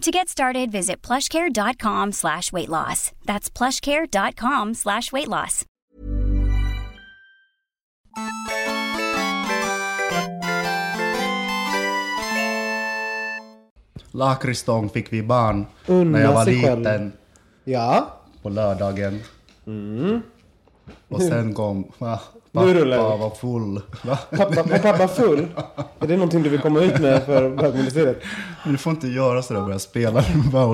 To get started, visit plushcare.com slash weight loss. That's plushcare.com slash weight loss. Lakritsstång fick vi barn Unna när jag var sig själv. liten Ja, på lördagen. Mm. Och sen kom pappa var full. Va? pappa, var pappa full? Är det någonting du vill komma ut med för bögministeriet? Men du får inte göra sådär och börja spela.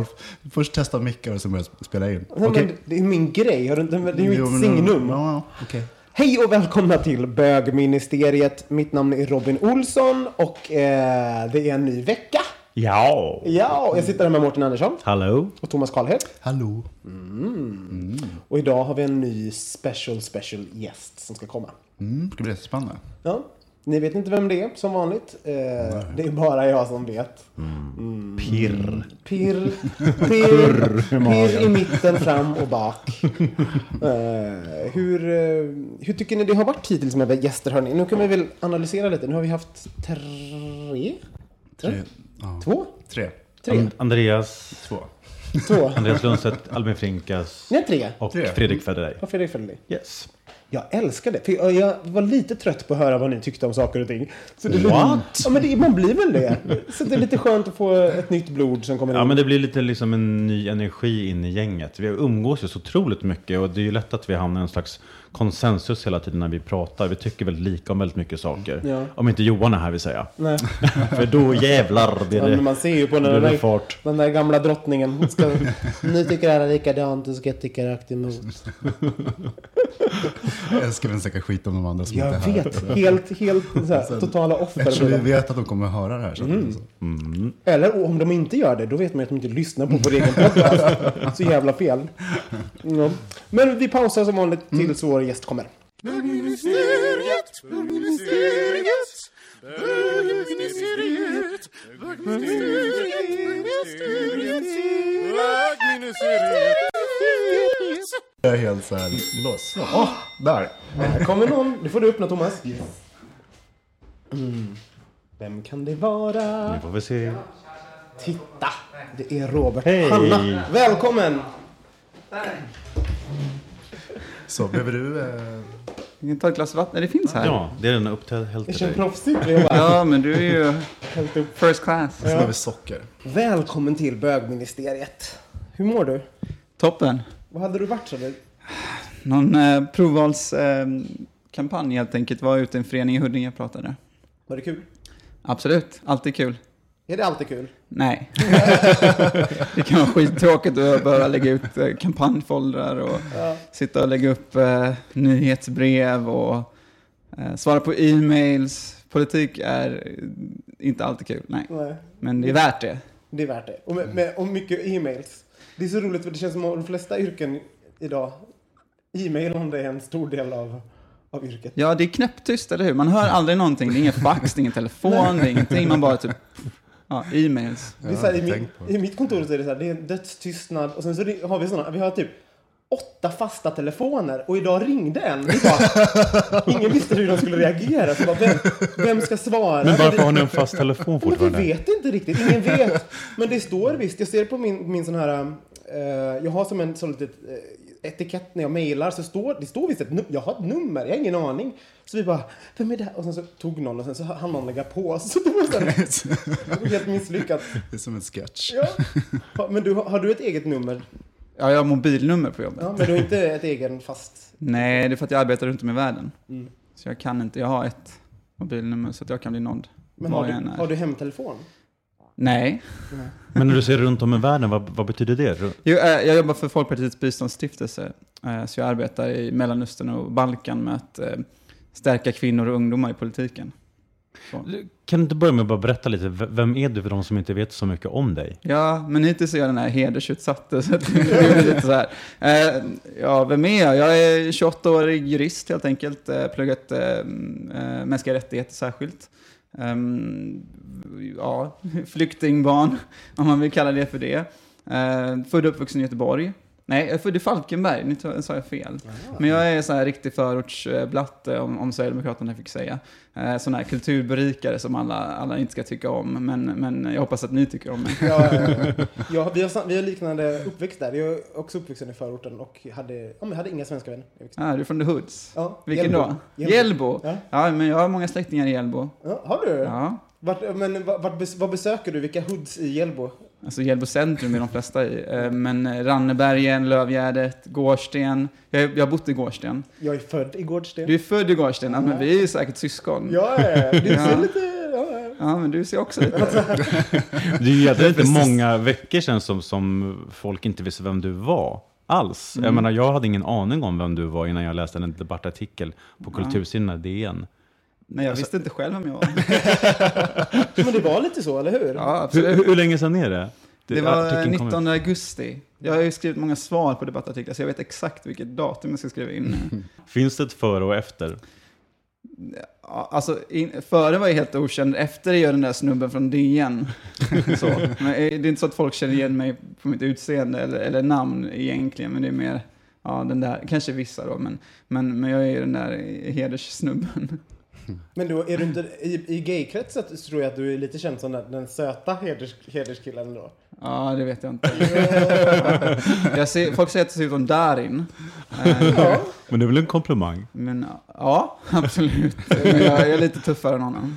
Först testa mickar och sen börja spela in. Nej, Okej. men det är min grej, har du inte, det är Jo, mitt men- signum. Ja, ja, okej. Hej och välkomna till bögministeriet. Mitt namn är Robin Olsson och eh, det är en ny vecka. Ja. Ja, jag sitter här med Mårten Andersson Hallå. och Thomas Karlhed. Hallå. Och idag har vi en ny special, special gäst som ska komma. Mm, det blir jättespännande. Ja, ni vet inte vem det är som vanligt. Eh, det är bara jag som vet. Pirr. Pirr, pirr, pirr i mitten, fram och bak. Eh, hur, eh, hur tycker ni det har varit hittills med gäster hörni? Nu kan vi väl analysera lite. Nu har vi haft tre? Tre. Ja. Två? Tre. Tre? And- Andreas, Två. Två? Andreas Lundstedt, Albin Frinkas Nej, tre. och Tre. Fredrik Federley. Har Fredrik Federley. Yes. Jag älskar det. För jag, jag var lite trött på att höra vad ni tyckte om saker och ting. Så det, What? Ja, men det, man blir väl det. Så det är lite skönt att få ett nytt blod som kommer in. Ja, men det blir lite liksom en ny energi in i gänget. Vi umgås ju så otroligt mycket och det är ju lätt att vi hamnar i en slags konsensus hela tiden när vi pratar. Vi tycker väldigt lika om väldigt mycket saker. Ja. Om inte Johan är här vill säga. Nej. För då jävlar blir Ja, det, man ser ju på den där, fart. den där gamla drottningen. Ska, nu tycker alla likadant och ska jag tycka rakt emot. Jag älskar vem som snackar skit om de andra som Jag inte är här. vet. Helt, helt så här, totala offer. Eftersom vi vet att de kommer höra det här. Så Mm. så. Eller om de inte gör det, då vet man att de inte lyssnar på vår egen podcast. Så jävla fel. Ja. Men vi pausar som vanligt tills vår gäst kommer. Bögministeriet, bögministeriet, bögministeriet, bögministeriet, bögministeriet. Jag är helt såhär loss. Åh, där. Här kommer någon. Nu får du öppna Thomas. Mm. Vem kan det vara? Nu får vi se. Titta! Det är Robert. Hanna. Välkommen! Så behöver du... Eh, Vi kan ta ett glas vatten. Det finns här. Ja, det är den upp till helt Det känns proffsigt. Ja, men du är ju first class. så behöver socker. Välkommen till bögministeriet. Hur mår du? Toppen. Vad hade du varit så? Någon eh, provvalskampanj eh, helt enkelt. Var ute i en förening i Huddinge och pratade. Var det kul? Absolut, alltid kul. Är det alltid kul? Nej. det kan vara skittråkigt att behöva lägga ut eh, kampanjfoldrar och sitta och lägga upp eh, nyhetsbrev och eh, svara på e-mails. Politik är inte alltid kul, nej. Nej. Men det är värt det. Det är värt det. Och, med, med, och mycket e-mails. Det är så roligt för det känns som att de flesta yrken idag, e-mail om det är en stor del av, av yrket. Ja, det är knäpptyst, eller hur? Man hör aldrig någonting. Det är ingen fax, det är ingen telefon, det är ingenting. Man bara typ, ja, e-mails. Det är så här, i, min. I mitt kontor så är det så här, det är dödstystnad och sen så har vi såna, vi har typ åtta fasta telefoner och idag ringde en. Bara, ingen visste hur de skulle reagera. Så bara, vem, vem ska svara? Men varför har ni en fast telefon Men vi fortfarande? vet inte riktigt. Ingen vet. Men det står visst. Jag ser på min, min sån här... eh, jag har som en sån litet eh, etikett när jag mejlar. Så står, det står visst ett nummer. Jag har ett nummer. Jag har ingen aning. Så vi bara, vem är det här? Och sen så tog någon och sen så hann någon lägga på. Så det var, så här, helt misslyckat. Det är som en sketch. Ja. Men du, har du ett eget nummer? Ja, jag har mobilnummer på jobbet. Ja, men du har inte ett egen fast... Nej, det är för att jag arbetar runt om i världen. Mm. Så jag kan inte, jag har ett mobilnummer så att jag kan bli nådd. Men har du, har du hemtelefon? Nej. Men när du säger runt om i världen, vad, vad betyder det? Jo, eh, jag jobbar för Folkpartiets biståndsstiftelse. eh, Så jag arbetar i Mellanöstern och Balkan med att eh, stärka kvinnor och ungdomar i politiken. Kan du inte börja med att bara berätta lite, vem är du för de som inte vet så mycket om dig? Ja, men hittills är jag den här hedersutsatte. Så att det blir lite så här. Ja, vem är jag? Jag är 28-årig jurist helt enkelt. Pluggat mänskliga rättigheter särskilt. Ehm, ja, flyktingbarn, om man vill kalla det för det. Uh, född och uppvuxen i Göteborg. Nej, jag är född i Falkenberg, nu sa jag fel. Men jag är så här riktig förortsblatte, om, om Sverigedemokraterna fick säga. Eh, sån här kulturberikare som alla, alla inte ska tycka om, men, men jag hoppas att ni tycker om mig. Ja, ja, ja. vi, har, vi har liknande uppväxt där. Jag är också uppvuxen i förorten och hade, ja, men hade inga svenska vänner. Ah, du är från the hoods. Ja, Vilken Hjällbo. då? Hjällbo. Ja. Ja, men jag har många släktingar i Hjällbo. Ja, har du? Ja. Vart, men vart, vad besöker du? Vilka hoods i Hjällbo? Alltså Hjällbo centrum är de flesta i. Eh, Men Rannebergen, Lövgärdet, Gårdsten. Jag, jag har bott i Gårdsten. Jag är född i Gårdsten. Du är född i Gårdsten, ja, men vi är ju säkert syskon. Ja, ja, du ser Ja. lite... Ja, ja. Ja, men du ser också lite... Det är ju egentligen inte många veckor sedan som, som folk inte visste vem du var. Alls. Jag menar, jag hade ingen aning om vem du var innan jag läste en debattartikel på Kultursidorna DN. Nej, jag visste inte själv vem jag var. Men det var lite så, eller hur? Ja, Hur, absolut. hur, hur länge sedan är det? Det var kom ut. 19 augusti. Jag har ju skrivit många svar på debattartiklar, så jag vet exakt vilket datum jag ska skriva in. Finns det ett före och efter? Alltså, in, före var jag helt okänd, efter är jag den där snubben från DN. så. Men eh, det är inte så att folk känner igen mig på mitt utseende eller, eller namn egentligen, men det är mer, ja den där, kanske vissa då, men, men, men jag är den där hederssnubben. Men då, är du inte, i, i gaykretsen så tror jag att du är lite känd som den, den söta heders, hederskillen då. Ja, det vet jag inte. jag ser, folk säger att jag ser ut som Darin. Eh, Ja. Men det är väl en komplimang? Men ja, absolut. Men jag är lite tuffare än honom.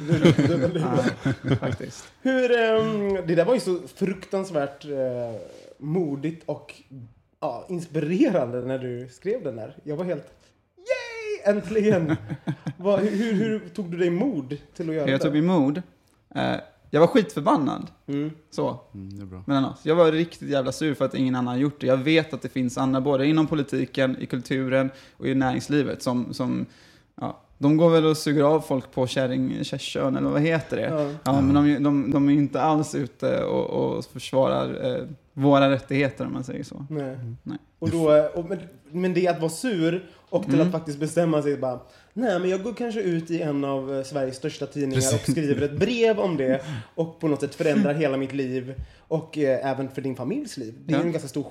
Ja, faktiskt. Hur, ehm, det där var ju så fruktansvärt eh, modigt och ja, inspirerande när du skrev den där. Jag var helt äntligen! Vad- hur, hur, tog du dig mod till att göra Jag tog det? min mod. Eh, jag var skitförbannad. Mm. Så, Mm, det är bra. men annars. Jag var riktigt jävla sur för att ingen annan har gjort det. Jag vet att det finns andra, både inom politiken, i kulturen och i näringslivet, som, som ja, de går väl och suger av folk på kärring, kärrkön, eller vad heter det? Ja. Ja, men de, de, de är inte alls ute och, och försvarar eh, våra rättigheter, om man säger så. Nej. Nej. Och då, och, men, men det att vara sur och till Mm. att faktiskt bestämma sig bara Nej, men jag går kanske ut i en av eh, Sveriges största tidningar och skriver ett brev om det och på något sätt förändrar hela mitt liv och eh, även för din familjs liv. Det är Ja. en ganska stor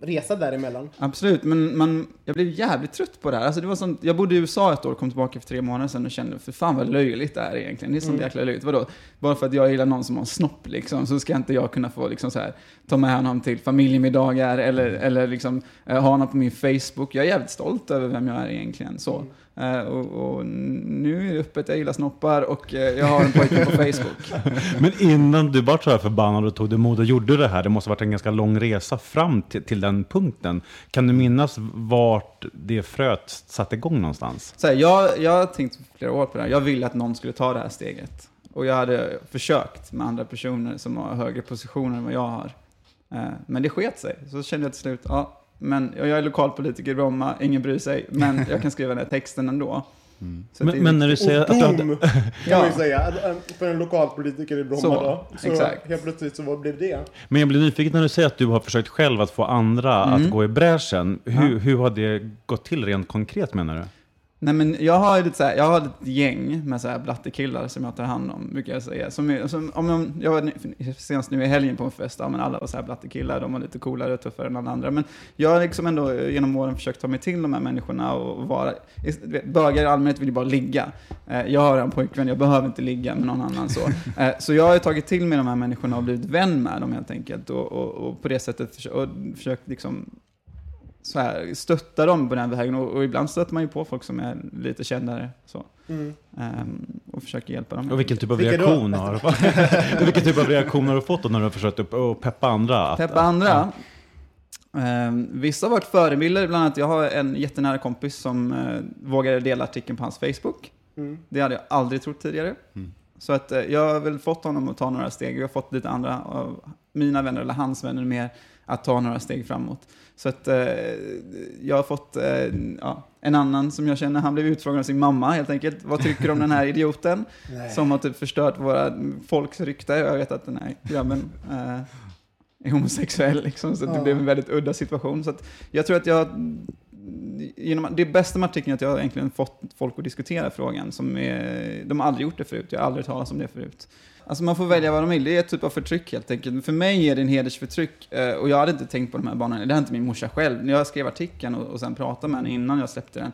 resa däremellan. Absolut, men man, jag blev jävligt trött på det här. Alltså det var sånt, jag bodde i USA ett år, kom tillbaka för tre månader sedan och kände, för fan vad löjligt det är egentligen. Det är sånt jäkla löjligt. Vadå? Bara för att jag gillar någon som har snopp liksom, så ska inte jag kunna få liksom så här, ta med honom till familjemiddagar eller, eller liksom, eh, ha honom på min Facebook. Jag är jävligt stolt över vem jag är egentligen. Så. Eh, och, och nu är det öppet, jag gillar snoppar och eh, jag har en pojke på Facebook. Men innan du var så här förbannad och tog det mod och gjorde det här, det måste ha varit en ganska lång resa fram till, till den punkten. Kan du minnas vart det fröet satte igång någonstans? Så här, jag, jag har tänkt flera år på det här. Jag ville att någon skulle ta det här steget. Och jag hade försökt med andra personer som har högre positioner än vad jag har. Eh, Men det sket sig. Så kände jag till slut, ja, men jag är lokalpolitiker i Bromma, ingen bryr sig, men jag kan skriva den här texten ändå. Är Men, men när du Och säger att du hade! Kan Ja. man ju säga. Eh, För en lokalpolitiker i Bromma Så, då. Så exakt. helt plötsligt så vad blev det? Men jag blir nyfiken när du säger att du har försökt själv att få andra Mm. att gå i bräschen. Hur, hur har det gått till rent konkret menar du? Nej men jag har lite så här, jag har ett gäng med så här blattekillar som jag tar hand om, brukar jag säga. Som som, om jag, jag var senast nu i helgen på en fest, ja, men alla var så här blattekillar, de var lite coolare och tuffare än alla andra. Men jag har liksom ändå genom åren försökt ta mig till de här människorna och vara, bögar i allmänhet vill ju bara ligga. Eh, Jag har en pojkvän, jag behöver inte ligga med någon annan så. Eh, Så jag har tagit till mig de här människorna och blivit vän med dem helt enkelt. Och, och, och på det sättet och försökt liksom så här, stötta dem på den vägen. Och, och ibland stöter man ju på folk som är lite kändare. Så. Mm. Ehm, och försöker hjälpa dem. Och vilken typ av Vilka då? reaktion har du vilken typ av reaktion har du fått då när du har försökt upp, att peppa andra? Att, Peppa andra? Eh, vissa har varit förebilder, bland annat jag har en jättenära kompis som eh, vågade dela artikeln på hans Facebook. Mm. Det hade jag aldrig trott tidigare. Så att eh, jag har väl fått honom att ta några steg. Jag har fått lite andra av mina vänner, eller hans vänner mer, att ta några steg framåt. Så att eh, jag har fått eh, ja, en annan som jag känner, han blev utfrågad av sin mamma helt enkelt. Vad tycker du om den här idioten? som har typ förstört våra folks rykte. Jag vet att den här grabben eh, är homosexuell liksom, så att det Ja. blev en väldigt udda situation. Så att jag tror att jag, genom, det bästa med artikeln är att jag har egentligen fått folk att diskutera frågan. Som är, de har aldrig gjort det förut, jag har aldrig talat om det förut. Alltså man får välja vad de vill, det är ett typ av förtryck helt enkelt. För mig är det en hedersförtryck eh, och jag hade inte tänkt på de här banorna. Det hade inte min morsa själv. När jag skrev artikeln och, och sen pratade med henne innan jag släppte den.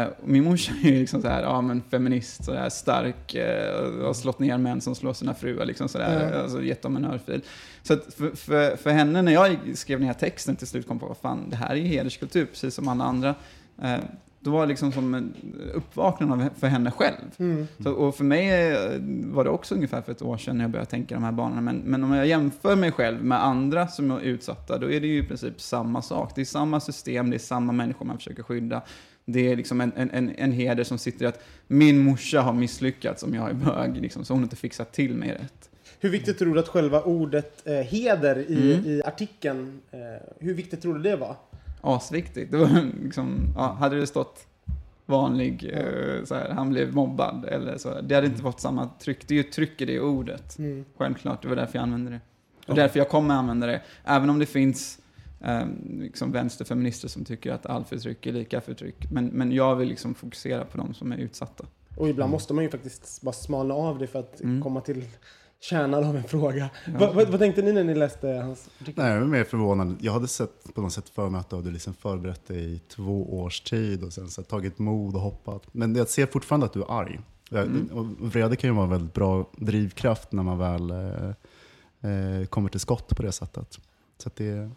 Eh, och min morsa är ju liksom så här, ja men feminist, så här, stark, eh, har slått ner män som slår sina fruar, liksom så där, Ja. alltså gett dem en örfil. Så att för, för, för henne, när jag skrev den här texten till slut kom på, vad fan, det här är ju hederskultur, precis som alla andra. Då var det liksom som en uppvaknande för henne själv. Mm. Så, och för mig eh, var det också ungefär för ett år sedan när jag började tänka de här banorna. Men, men om jag jämför mig själv med andra som är utsatta, då är det ju i princip samma sak. Det är samma system, det är samma människor man försöker skydda. Det är liksom en, en, en, en heder som sitter i att min morsa har misslyckats om jag är bög, liksom, så hon har inte fixat till mig rätt. Hur viktigt tror du att själva ordet eh, heder i, Mm. i artikeln, eh, hur viktigt tror du det var? Asviktigt. Det var liksom, ja, hade det stått vanlig, eh, så här, han blev mobbad eller så, det hade inte fått samma tryck. Det är ju tryck i det ordet. Mm. Självklart, det var därför jag använde det. Och därför jag kommer använda det. Även om det finns eh, liksom vänsterfeminister som tycker att all förtryck är lika förtryck. Men, men jag vill liksom fokusera på de som är utsatta. Och ibland måste man ju faktiskt bara smalna av det för att Mm. komma till kärnan av en fråga. Vad, vad, vad tänkte ni när ni läste hans artikel? Nej, jag är mer förvånad. Jag hade sett på något sätt för mig att du hade liksom förberett dig i två års tid och sen så här tagit mod och hoppat. Men jag ser fortfarande att du är arg. Mm. Och vrede kan ju vara en väldigt bra drivkraft när man väl eh, eh, kommer till skott på det sättet. Så att det är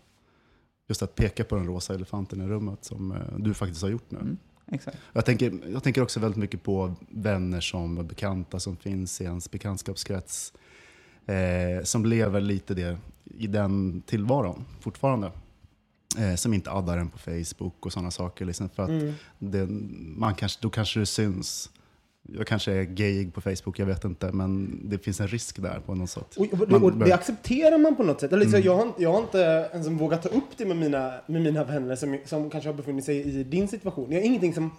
just att peka på den rosa elefanten i rummet som eh, du faktiskt har gjort nu. Mm. Exakt. Jag tänker, jag tänker också väldigt mycket på vänner som är bekanta som finns i ens bekantskapskrets. Eh, som lever lite det, i den tillvaron fortfarande. Eh, som inte addar en på Facebook och sådana saker. Liksom, för att Mm. det, man kanske, då kanske det syns. Jag kanske är gayig på Facebook, jag vet inte. Men det finns en risk där på något sätt. Och, och, och det accepterar man på något sätt. Eller, så Mm. jag, har, inte- jag har inte ens vågat ta upp det med mina, med mina vänner som, som kanske har befunnit sig i din situation. Jag har ingenting som...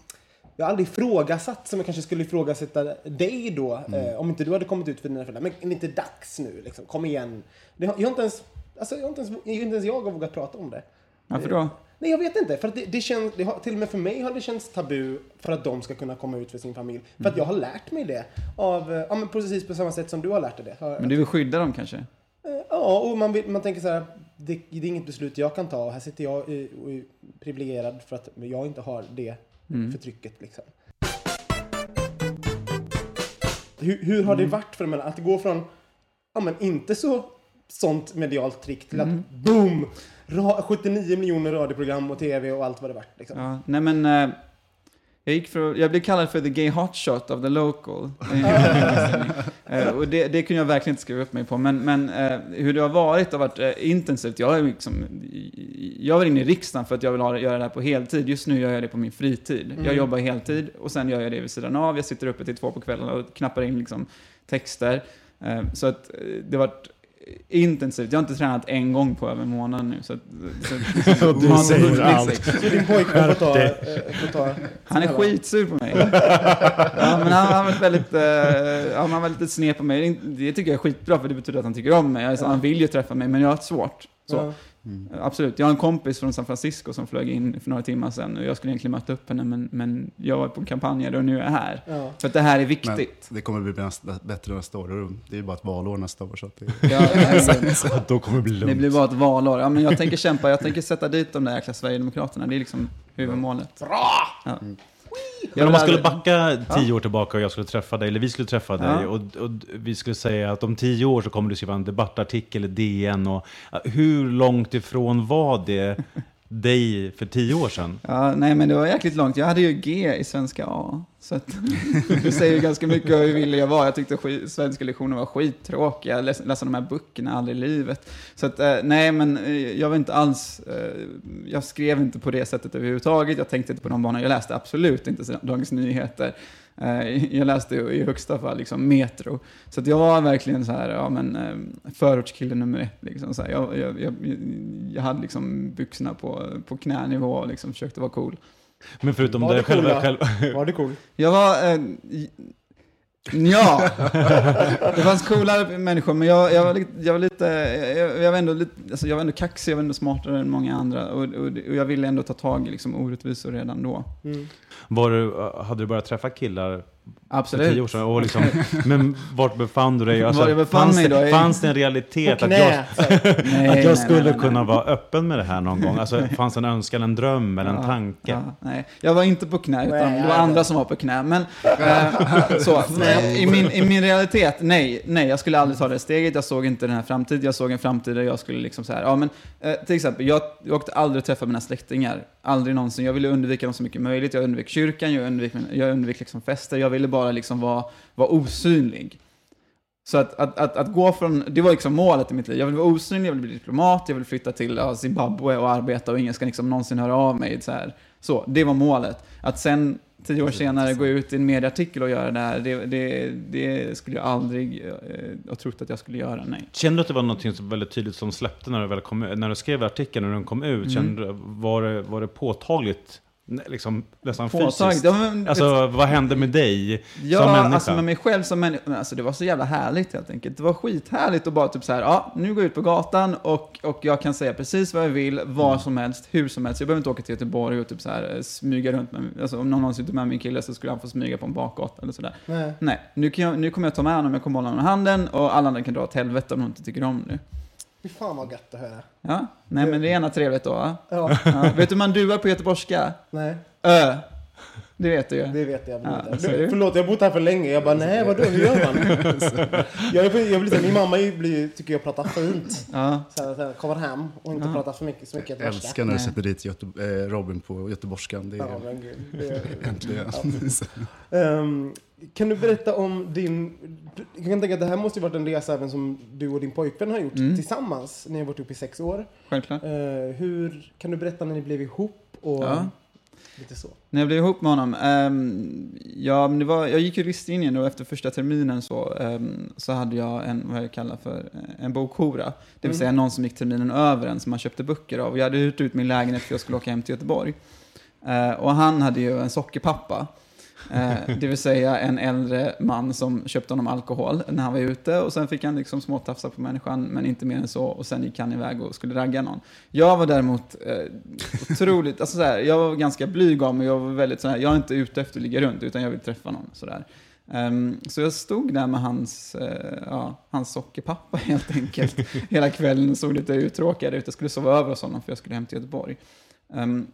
Jag har aldrig ifrågasatt som jag kanske skulle ifrågasätta dig då. Mm. Eh, om inte du hade kommit ut för dina föräldrar. Men är det inte dags nu? Liksom? Kom igen. Det, jag har inte ens... Alltså, jag har inte ens, inte ens jag har vågat prata om det. Varför då? Nej, jag vet inte. För att det, det känns, det har, till och med för mig har det känts tabu för att de ska kunna komma ut för sin familj. För Mm. att jag har lärt mig det. Av, eh, ja, men precis på samma sätt som du har lärt dig det. Men du vill skydda dem kanske? Eh, Ja, och man, vill, man tänker så här, det, det är inget beslut jag kan ta. Och här sitter jag och är privilegierad för att jag inte har det Mm. förtrycket. Liksom. Hur, hur har Mm. det varit för dem att gå från, ja men inte så sånt medialt trick till Mm. att boom! Ra, 79 miljoner radioprogram och tv och allt vad det vart. Liksom. Ja, nej men... jag, gick för, jag blev kallad för the gay hotshot of the local. Eh, och det, det kunde jag verkligen inte skriva upp mig på. Men, men eh, hur det har varit har varit eh, intensivt. Jag, är liksom, jag var inne i riksdagen för att jag vill ha, göra det här på heltid. Just nu gör jag det på min fritid. Jag Mm. jobbar heltid och sen gör jag det vid sidan av. Jag sitter uppe till två på kvällen och knappar in liksom, texter. Så att det har varit intensivt. Jag har inte tränat en gång på över en månad nu. Så så, så, du man- säger liksom- allt. Så din pojkvän får ta... eh, får ta Han är skitsur på mig. ja, men han, han, var väldigt, ja, han var lite sned på mig. Det- tycker jag är skitbra för det betyder att han tycker om mig. Alltså, Han vill ju träffa mig men jag har svårt. Så. Ja. Absolut. Jag har en kompis från San Francisco som flög in för några timmar sedan och jag skulle egentligen möta upp henne men, men jag var på en kampanj och nu är jag här. Ja. För att det här är Men viktigt. det kommer bli nästa, bättre nästa år. Det är ju bara ett valår nästa år. Så att det, Ja, alltså, Då kommer det bli det lugnt. blir bara ett valår. Ja, men jag tänker kämpa, jag tänker sätta dit de där jäkla Sverigedemokraterna. Det är liksom huvudmålet. Bra! Ja. Men om man skulle backa tio år tillbaka och jag skulle träffa dig, eller vi skulle träffa dig, och, och vi skulle säga att om tio år så kommer du skriva en debattartikel i DN. Och, hur långt ifrån var det dig för tio år sedan? Ja, nej men det var jäkligt långt. Jag hade ju G i svenska A. Så att, det säger ju ganska mycket om hur villig jag var. Jag tyckte skit, svenska lektioner var skittråkiga. Jag läste, läste de här böckerna aldrig i livet. Så att, eh, nej, men eh, jag var inte alls... Eh, jag skrev inte på det sättet överhuvudtaget. Jag tänkte inte på de banorna. Jag läste absolut inte Dagens Nyheter. Eh, jag läste i högsta fall liksom Metro. Så att jag var verkligen så här, ja men eh, förortskille nummer ett. Liksom, så här. Jag, jag, jag, jag hade liksom byxorna på, på knänivå och liksom försökte vara cool. Men förutom Var det det cool, själva... själva Var det cool? Jag var... Eh, ja, det fanns coolare människor, men jag, jag, var, lite, jag var lite... Jag, jag, var ändå lite alltså jag var ändå kaxig, jag var ändå smartare än många andra. Och, och, och jag ville ändå ta tag i liksom orättvisor redan då. Mm. var du, hade du börjat träffa killar för Absolut. tio år sedan? Och liksom, men vart befann du dig? Alltså, Var jag befann fanns, mig då? det, fanns det en realitet På att jag. Nej, att nej, jag skulle nej, nej, kunna nej. vara öppen med det här någon gång? Alltså, fanns det en önskan, en dröm eller en Ja, tanke? Ja, nej. Jag var inte på knä, utan det var andra som var på knä. Men eh, så, i, min, i min realitet, nej, nej, jag skulle aldrig ta det steget. Jag såg inte den här framtiden. Jag såg en framtid där jag skulle liksom så här, ja men eh, till exempel, jag, jag åkte aldrig träffa mina släktingar. Aldrig någonsin. Jag ville undvika dem så mycket möjligt. Jag undvek kyrkan, jag undvek, jag undvek liksom fester. Jag ville bara liksom vara, vara osynlig. Så att, att, att, att gå från, det var liksom målet i mitt liv. Jag vill vara osynlig, jag vill bli diplomat, jag vill flytta till ja, Zimbabwe och arbeta och ingen ska liksom någonsin höra av mig. Så, här. så det var målet. Att sen tio år senare gå ut i en medieartikel och göra det här, det, det, det skulle jag aldrig eh, ha trott att jag skulle göra, nej. Kände du att det var något väldigt tydligt som släppte när du, väl kom, när du skrev artikeln, när den kom ut? Mm. Kände, var, det, var det påtagligt? Liksom, nästan Påtagligt. fysiskt? Men, Alltså, vad hände med dig Ja, som människa? alltså med mig själv som människa. Alltså det var så jävla härligt helt enkelt. Det var skithärligt att bara typ så här, ja, nu går jag ut på gatan och, och jag kan säga precis vad jag vill, var som helst, hur som helst. Jag behöver inte åka till Göteborg och typ så här eh, smyga runt med, alltså om någon någonsin sitter med min kille så skulle han få smyga på en bakgata eller sådär. Nej. Nej, nu, kan jag, nu kommer jag ta med honom, jag kommer hålla honom i handen och alla andra kan dra åt helvete om de inte tycker om det. Fy fan vad gött att höra. Ja, nej men det är ena trevligt då va? Ja, Ja. Vet du hur man duar på göteborgska? nej, Ö. Det vet du ju. det vet jag. Ja, Ja, du? Förlåt, jag har bott här för länge. Jag bara, nej vadå, hur gör man? jag, är, jag blir så min mamma blir, tycker jag pratar fint. Ja. Så här, så här, kommer hem och inte Ja. pratar för mycket, så mycket Jag älskar när du sätter dit Göte, eh, Robin på göteborgskan. Det är Ja, men gud. Det, äntligen. Ehm, kan du berätta om din... Jag kan tänka att det här måste ju varit en resa även som du och din pojkvän har gjort Mm. tillsammans. Ni har varit ihop i sex år. Självklart. Eh, hur, kan du berätta när ni blev ihop och Ja. Lite så? När jag blev ihop med honom, ehm, ja, men det var, jag gick juristlinjen och efter första terminen så, ehm, så hade jag en, vad jag kallar för eh, en bokhora. Det vill Mm. säga någon som gick terminen över en som man köpte böcker av. Jag hade hyrt ut min lägenhet för jag skulle åka hem till Göteborg. Eh, och han hade ju en sockerpappa. Eh, det vill säga en äldre man som köpte honom alkohol när han var ute och sen fick han liksom småtafsa på människan men inte mer än så och sen gick han iväg och skulle ragga någon. Jag var däremot eh, otroligt, alltså såhär, jag var ganska blyg av mig, jag var väldigt såhär, jag är inte ute efter att ligga runt utan jag vill träffa någon sådär. Um, ehm, så jag stod där med hans, uh, ja, hans sockerpappa helt enkelt hela kvällen och såg lite uttråkad ut. Jag skulle sova över hos honom för jag skulle hem till Göteborg. Um,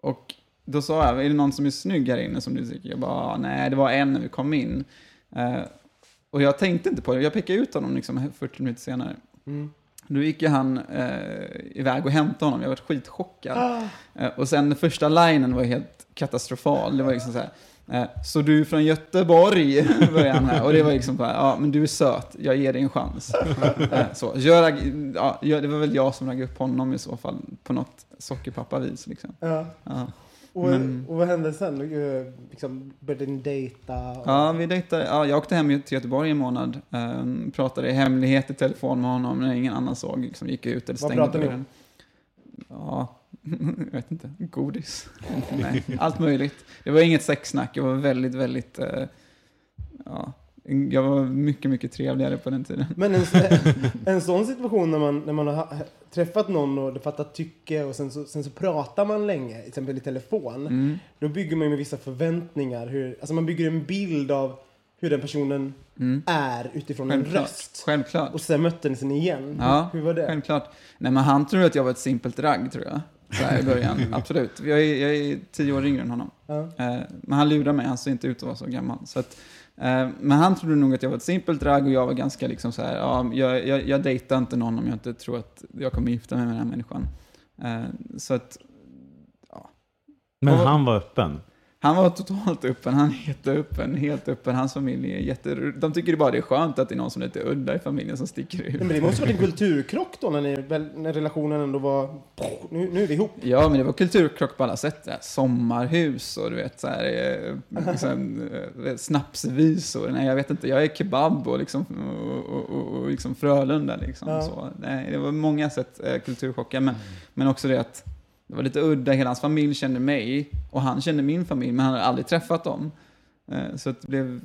och då sa jag, är det någon som är snygg här inne som du tycker? Jag bara, "Ah, nej, det var en när vi kom in. Eh, och jag tänkte inte på det, jag pekade ut honom liksom 40 minuter senare. Mm. Då gick ju han eh, iväg och hämtade honom, jag var skitchockad. Eh, och sen den första linen var helt katastrofal, det var liksom så här. Eh, så du är från Göteborg, började han med. Och det var liksom bara, ja men du är söt, jag ger dig en chans. Eh, så, jag, ja, det var väl jag som raggade upp honom i så fall, på något sockerpappa-vis liksom. Ja. Ja. Och, Men- och vad hände sen? Eh, Liksom, började ni dejta? Och... Ja, vi dejtade. Ja, jag åkte hem till Göteborg en månad. Um, pratade i hemlighet i telefon med honom när ingen annan såg. Liksom gick ut eller Vad stängde pratade ni dörren. Ja, jag vet inte. Godis. Nej, allt möjligt. Det var inget sexsnack. Jag var väldigt, väldigt... eh, ja, jag var mycket, mycket trevligare på den tiden. Men en, en sån situation när man, när man har ha- träffat någon och det fattar tycke och sen så, sen så pratar man länge, till exempel i telefon. Mm, Då bygger man ju med vissa förväntningar. Hur, alltså man bygger en bild av hur den personen mm. är utifrån en Självklart. röst. Självklart. Och sen mötte ni sen igen. Ja, Hur var det? Självklart. Nej, men han tror att jag var ett simpelt ragg, tror jag. Så här i början. Absolut. Jag är, jag är tio år yngre än honom. Ja. Eh, men han lurade mig, han ser inte ut att vara så gammal. Så att, men han trodde nog att jag var ett simpelt ragg och jag var ganska liksom så här, ja, jag, jag, jag dejtar inte någon om jag inte tror att jag kommer gifta mig med den här människan. Eh, så att Men Och- han var öppen. Han var totalt öppen, han är jätteöppen, helt öppen. Hans familj är jätte... De tycker bara det är skönt att det är någon som är lite udda i familjen som sticker ut. Men det måste varit en kulturkrock då när, ni, när relationen ändå var... Nu, nu är vi ihop. Ja, men det var kulturkrock på alla sätt. Sommarhus och du vet, så här, liksom, snapsvisor. Nej, jag vet inte. Jag är kebab och, liksom, och, och, och, liksom Frölunda. Liksom, Ja. så. Nej, det var många sätt eh, kulturchockar. Men, men också det att det var lite udda. Hela hans familj kände mig och han kände min familj, men han hade aldrig träffat dem. Eh, så det blev...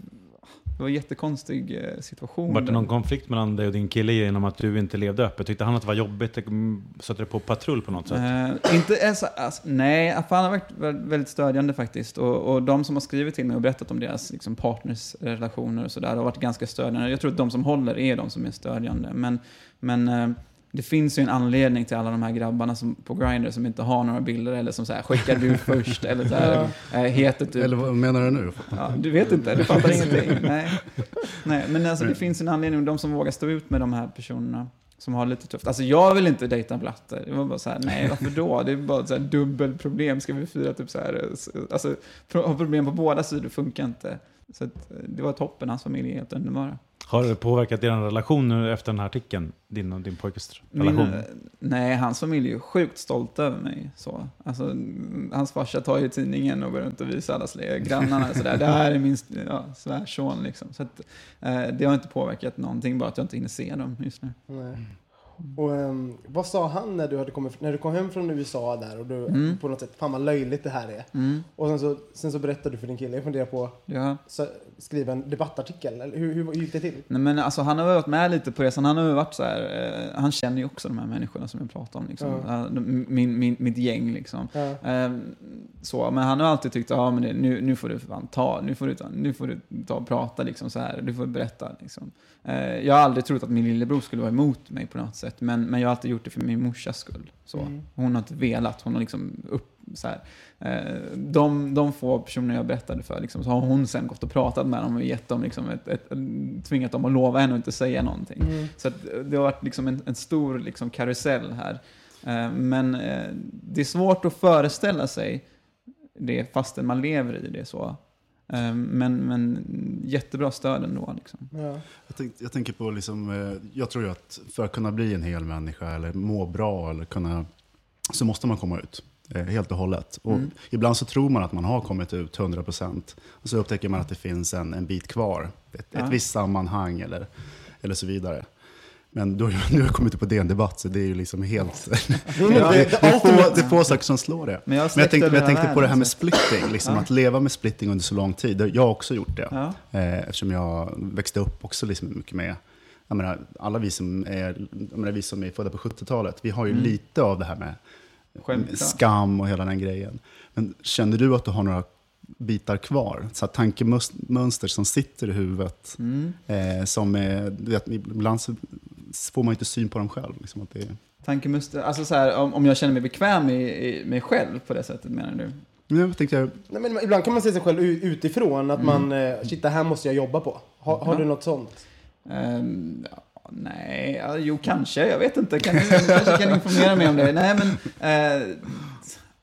Det var en jättekonstig eh, situation. Var det någon konflikt mellan dig och din kille genom att du inte levde öppet? Tyckte han att det var jobbigt? Mm, Satte det på patrull på något sätt? Eh, inte alltså, alltså, nej, för han har varit vä- väldigt stödjande faktiskt. Och, och de som har skrivit till mig och berättat om deras liksom, partners relationer och sådär har varit ganska stödjande. Jag tror att de som håller är de som är stödjande. Men, men eh, det finns ju en anledning till alla de här grabbarna som, på Grindr som inte har några bilder eller som så här, skickar du först eller så här, eh, heter typ Eller vad menar du nu? Ja, du vet inte, du fattar ingenting. Nej. Nej, men alltså, det finns en anledning, de som vågar stå ut med de här personerna som har lite tufft. Alltså jag vill inte dejta blatte. Det var bara så här, nej varför då? Det är bara så här dubbelproblem. Ska vi fira typ så här, eh, alltså ha problem på båda sidor funkar inte. Så att, eh, det var toppen, hans familj är helt underbara. Har det påverkat er relation nu efter den här artikeln? Din och din pojkes Min, relation? eh, nej, hans familj är sjukt stolt över mig. Så. Alltså, hans farsa tar ju tidningen och går runt och visar alla grannarna. Så där. Det här är min ja, svärson. Liksom. Så att, eh, det har inte påverkat någonting, bara att jag inte hinner se dem just nu. Nej. Och ehm, vad sa han när du, hade kommit, när du kom hem från USA där och du Mm. på något sätt, fan vad löjligt det här är. Mm, Och sen så, sen så berättade du för din kille, jag funderar på ja. att skriva en debattartikel. Eller hur, hur, hur gick det till? Nej, men alltså, han har varit med lite på resan. Han har varit så här, eh, han känner ju också de här människorna som jag pratar om. Liksom. Ja. De- min, min, mitt gäng liksom. Ja. Eh, så, men han har alltid tyckt att ah, men det, nu, nu får du fan ta, nu får du ta, nu får du ta och prata liksom så här. Du får berätta liksom. Eh, jag har aldrig trott att min lillebror skulle vara emot mig på något sätt. Men, men jag har alltid gjort det för min morsas skull. Så. Mm. Hon har inte velat, hon har liksom upp, så här. Eh, de, de få personer jag berättade för, liksom, så har hon sen gått och pratat med dem och gett dem liksom ett, ett, tvingat dem att lova henne och inte säga någonting. Mm. Så att det har varit liksom en, en stor liksom karusell här. Eh, Men eh, det är svårt att föreställa sig det fastän man lever i det så. Eh, Men, men jättebra stöd ändå. Liksom. Ja. Jag, tänk, jag tänker på, liksom, eh, jag tror ju att för att kunna bli en hel människa eller må bra eller kunna, så måste man komma ut. eh, Helt och hållet. Och Mm. Ibland så tror man att man har kommit ut 100% och så upptäcker man att det finns en, en bit kvar. Ett, Ja. ett visst sammanhang eller, eller så vidare. Men ju nu har jag kommit ut på DN Debatt så det är ju liksom helt... det, Ja. det, det, är få, det är få saker som slår det. Men jag Men jag tänkte, men jag tänkte på det här med splitting, liksom, Ja. att leva med splitting under så lång tid. Jag har också gjort det. Ja. Eh, eftersom jag växte upp också liksom mycket med, jag menar, alla vi som är, menar, vi som är födda på 70-talet, vi har ju Mm. lite av det här med Självklart. skam och hela den grejen. Men känner du att du har några bitar kvar? Så här tankemönster som sitter i huvudet, Mm. eh, som är, du vet, ibland så får man inte syn på dem själv. Liksom, att det, Tankemuster, alltså så här, om, om jag känner mig bekväm i, i mig själv på det sättet menar du? men jag tänkte, jag, Nej, men ibland kan man se sig själv utifrån, att man, eh, shit det här måste jag jobba på. Ha, har Mm. Ja. du något sånt? Ehm, ja, nej, jo kanske, jag vet inte. Kan du kanske kan informera mig om det? Nej men... eh,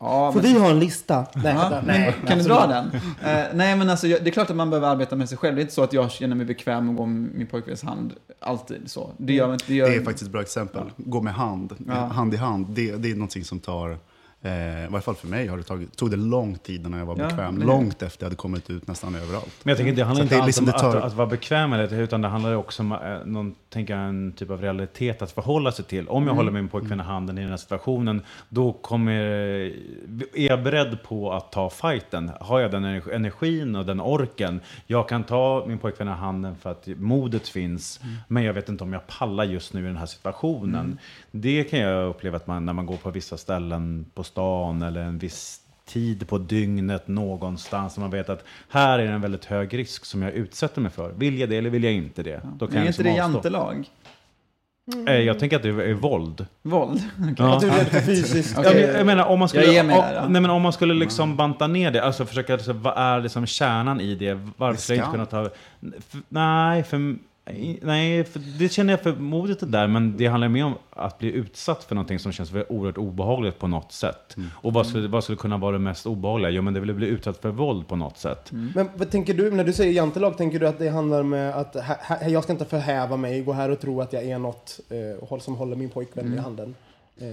ja, Får men, vi ha en lista? Nej, ja, nej. kan du absolut. dra den? Eh, nej men alltså, jag, det är klart att man behöver arbeta med sig själv. Det är inte så att jag känner mig bekväm att gå med min pojkväns hand alltid. Så. Det gör, inte- det gör, det är faktiskt ett bra exempel. Gå med hand, Ja. hand i hand. Det, det är någonting som tar, eh, i varje fall för mig, har det tagit, tog det lång tid innan jag var Ja, bekväm. det- Långt efter jag hade kommit ut nästan överallt. Men jag tänker, det handlar Så inte alls liksom om det tar- att, att vara bekväm med det, utan det handlar också om eh, någon, tänker jag, en typ av realitet att förhålla sig till. Om jag Mm. håller min pojkvän i handen i den här situationen, då kommer, är jag beredd på att ta fighten. Har jag den energi- energin och den orken, jag kan ta min pojkvän i handen för att modet finns, Mm. men jag vet inte om jag pallar just nu i den här situationen. Det kan jag uppleva att man, när man går på vissa ställen på stan eller en viss tid på dygnet någonstans man vet att här är det en väldigt hög risk som jag utsätter mig för. Vill jag det eller vill jag inte det? Då kan är jag inte liksom det avstå. jantelag? Eh, Jag tänker att det är våld. Våld? Ja. Att du är rädd för fysiskt. Okej. Ja, jag menar om man skulle, om, nej, men om man skulle liksom banta ner det, alltså försöka, alltså, vad är liksom kärnan i det? Varför Det skulle jag inte kunna ta... F- nej, för Nej, Nej, för det känner jag för modigt det där, men det handlar mer om att bli utsatt för någonting som känns oerhört obehagligt på något sätt. Och vad skulle, vad skulle kunna vara det mest obehagliga? Jo, men det är väl att bli utsatt för våld på något sätt. Men vad tänker du, när du säger jantelag, tänker du att det handlar med att ha, ha, jag ska inte förhäva mig, gå här och tro att jag är något eh, som håller min pojkvän i handen? Eh,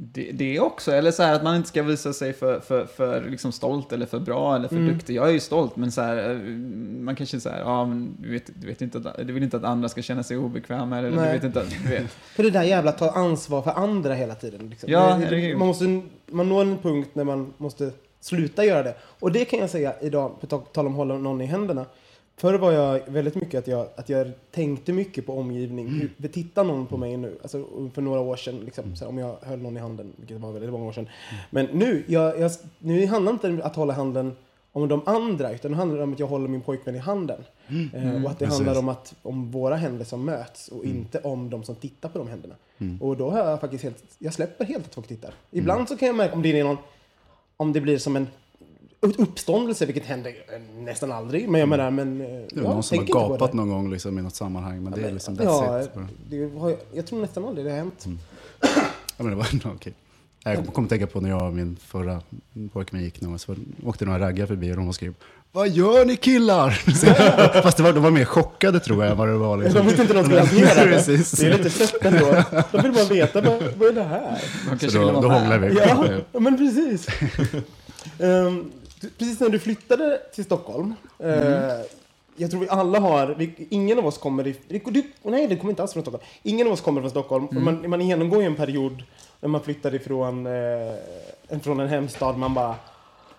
Det, det också, eller så här att man inte ska visa sig för, för, för liksom stolt eller för bra eller för duktig. Jag är ju stolt, men så här, eh, man kanske så här, ja, men du vet, du vet inte att, du vill inte att andra ska känna sig obekväma eller du vet inte att, du vet. För det där jävla ta ansvar för andra hela tiden. Liksom. Ja, Det- det, man, måste, man når en punkt när man måste sluta göra det. Och det kan jag säga idag, på ta- tal om att hålla någon i händerna. Förr var jag väldigt mycket att jag, att jag tänkte mycket på omgivning. Mm. Hur, tittar någon på mig nu? Alltså för några år sedan, liksom, här, om jag höll någon i handen, vilket var väldigt många år sedan. Mm. Men nu, jag, jag, nu handlar det inte om att hålla handen om de andra, utan det handlar om att jag håller min pojkvän i handen. Eh, och att det Precis. handlar om, att, om våra händer som möts och inte om de som tittar på de händerna. Och då har jag faktiskt helt, jag släpper helt att folk tittar. Ibland så kan jag märka om det är någon, om det blir som en uppståndelse, vilket händer eh, nästan aldrig. Men jag menar, men... eh, Det är ja, någon som har gapat någon gång liksom, i något sammanhang, men det är liksom Ja, it. det har, jag- tror nästan aldrig det har hänt. Ja, men det var, okej. Jag kommer att tänka på när jag och min förra pojkvän gick någon så åkte några raggar förbi och de skrev Vad gör ni killar? Fast det var, de var mer chockade tror jag än vad det var. Liksom. De visste inte hur de skulle hantera det. Är lite sött ändå. De vill bara veta, vad, vad är det här? Så då, då hånglar vi. Ja, ja, men precis. Ehm, precis när du flyttade till Stockholm. eh, jag tror vi alla har, vi, ingen av oss kommer i, du, nej det kommer inte alls från Stockholm. Ingen av oss kommer från Stockholm. För man, man genomgår ju en period när man flyttar ifrån eh, från en hemstad. Man bara,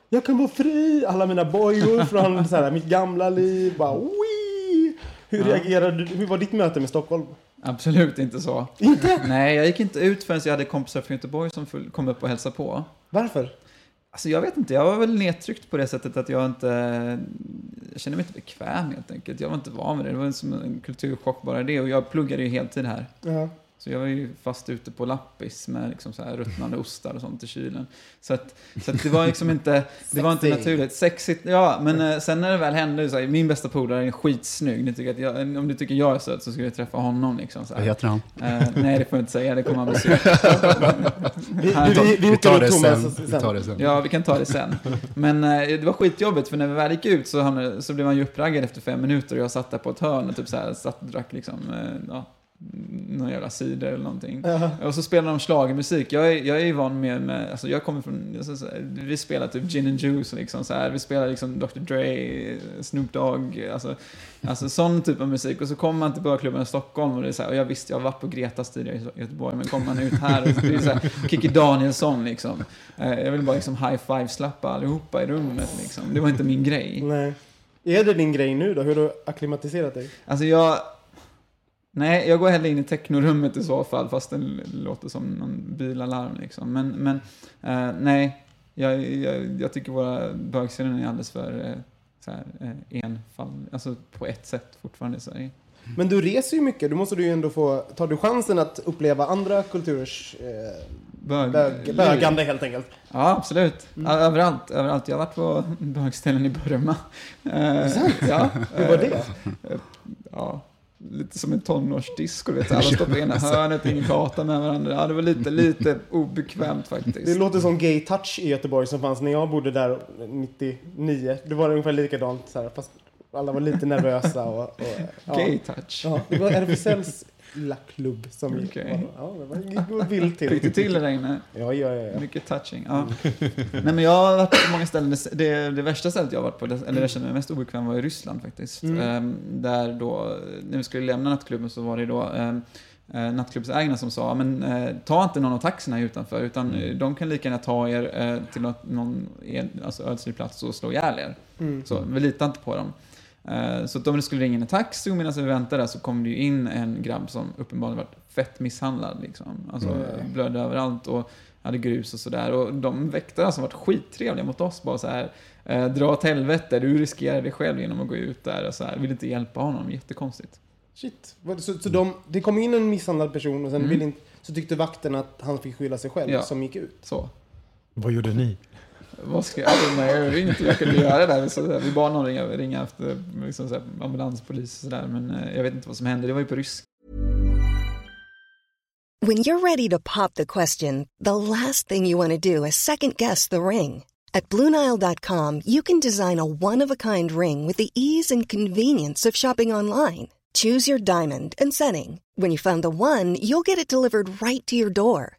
jag kan vara fri. Alla mina bojor från så här, mitt gamla liv. Bara, Wii! Hur reagerade du? Hur var ditt möte med Stockholm? Absolut inte så. Inte? Nej, jag gick inte ut förrän jag hade kompisar från Göteborg som kom upp och hälsade på. Varför? Alltså jag vet inte, jag var väl nedtryckt på det sättet att jag inte... Jag kände mig inte bekväm helt enkelt. Jag var inte van vid det. Det var som en kulturchock bara det. Och jag pluggade ju heltid här. Ja. Så jag var ju fast ute på lappis med liksom så här ruttnande ostar och sånt i kylen. Så, att, så att det var liksom inte, det var inte naturligt. Sexigt, ja, men eh, sen när det väl hände, så här, min bästa polare är skitsnygg. Ni tycker att jag, om du tycker jag är söt så ska du träffa honom liksom. Så Vad här. heter han? Eh, nej, det får jag inte säga, det kommer han bli sur. Vi, Han- vi, vi, vi Vi tar det sen. Thomas Vi tar det sen. Ja, vi kan ta det sen. Men eh, det var skitjobbigt, för när vi väl gick ut så, hamnade, så blev man ju uppraggad efter fem minuter och jag satt där på ett hörn och typ så här, satt och drack liksom, eh, ja, någon jävla cider eller någonting. Ja. Och så spelar de schlagermusik. Jag är, jag är ju van med, med alltså jag kommer från, alltså, så vi spelar typ Gin and Juice liksom så här, vi spelar liksom Dr. Dre, Snoop Dogg, alltså, alltså sån typ av musik. Och så kommer man till börklubben i Stockholm och det är så här, och jag visste, jag har varit på Gretas tidigare i Göteborg, men kommer man ut här och det är så här, Kikki Danielsson liksom. Eh, Jag vill bara liksom high five-slappa allihopa i rummet liksom. Det var inte min grej. Nej. Är det din grej nu då? Hur har du akklimatiserat dig? Alltså jag... Nej, jag går hellre in i technorummet i så fall, fast det låter som någon bilalarm liksom. Men, men eh, nej, jag, jag, jag tycker våra bögscener är alldeles för eh, så här, eh, enfall, alltså på ett sätt fortfarande i Sverige. Men du reser ju mycket. Då måste du ju ändå få... Tar du chansen att uppleva andra kulturers eh, Bög, bög, bögande helt enkelt? Ja, absolut. Ja, Överallt, överallt. Jag har varit på bögställen i Burma. Eh, ja, Hur var det? Ja, lite som en tonårsdisco, vet du. Alla står på ena hörnet, ingen pratar med varandra. Ja, det var lite, lite obekvämt Det faktiskt. låter som Gay Touch i Göteborg som fanns när jag bodde där 99. Det var ungefär likadant så här, fast alla var lite nervösa och... och ja. Gay touch. Ja, det var RFSLs lilla klubb som gick. Okej. Ja, det var gick vilt Fick du till. till det där inne? Ja, ja, ja. Mycket touching. Ja. Nej, men jag har varit på många ställen. Det, det, det värsta stället jag har varit på, eller jag kände mig mest obekväm, var i Ryssland faktiskt. Mm. Ehm, där då, när vi skulle lämna nattklubben så var det då ehm, eh, nattklubbsägarna som sa, men eh, ta inte någon av taxierna utanför, utan eh, de kan lika gärna ta er eh, till något, någon en, alltså, ödslig plats och slå ihjäl er. Mm. Så vi litar inte på dem. Eh, Så att om det skulle ringa in en taxi och medan vi väntade så kom det ju in en grabb som uppenbarligen varit fett misshandlad. Liksom. Alltså Mm. blödde överallt och hade grus och sådär. Och de väktarna som varit skittrevliga mot oss bara så här. Eh, dra åt helvete, du riskerar dig själv genom att gå ut där och så här. Vill inte hjälpa honom, jättekonstigt. Shit. Så, så de, det kom in en misshandlad person och sen Mm. ville inte, så tyckte vakten att han fick skylla sig själv Ja. som gick ut? Så. Vad gjorde ni? Vad ska jag, jag kunde göra där. Så, vi bad någon ringa, ringa efter liksom, så och sådär. Men eh, jag vet inte vad som hände. Det var ju på ryska. When you're ready to pop the question, the last thing you want to do is second guess the ring. At Bluenile.com, you can design a one of a kind ring with the ease and convenience of shopping online. Choose your diamond and setting. When you find the one, you'll get it delivered right to your door.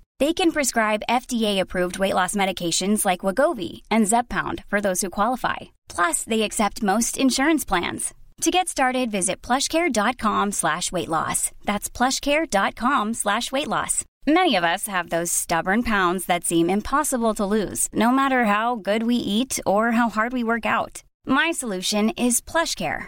They can prescribe FDA-approved weight loss medications like Wagovi and Zepbound for those who qualify. Plus, they accept most insurance plans. To get started, visit plushcare.com slash weight loss. That's plushcare.com slash weight loss. Many of us have those stubborn pounds that seem impossible to lose, no matter how good we eat or how hard we work out. My solution is PlushCare.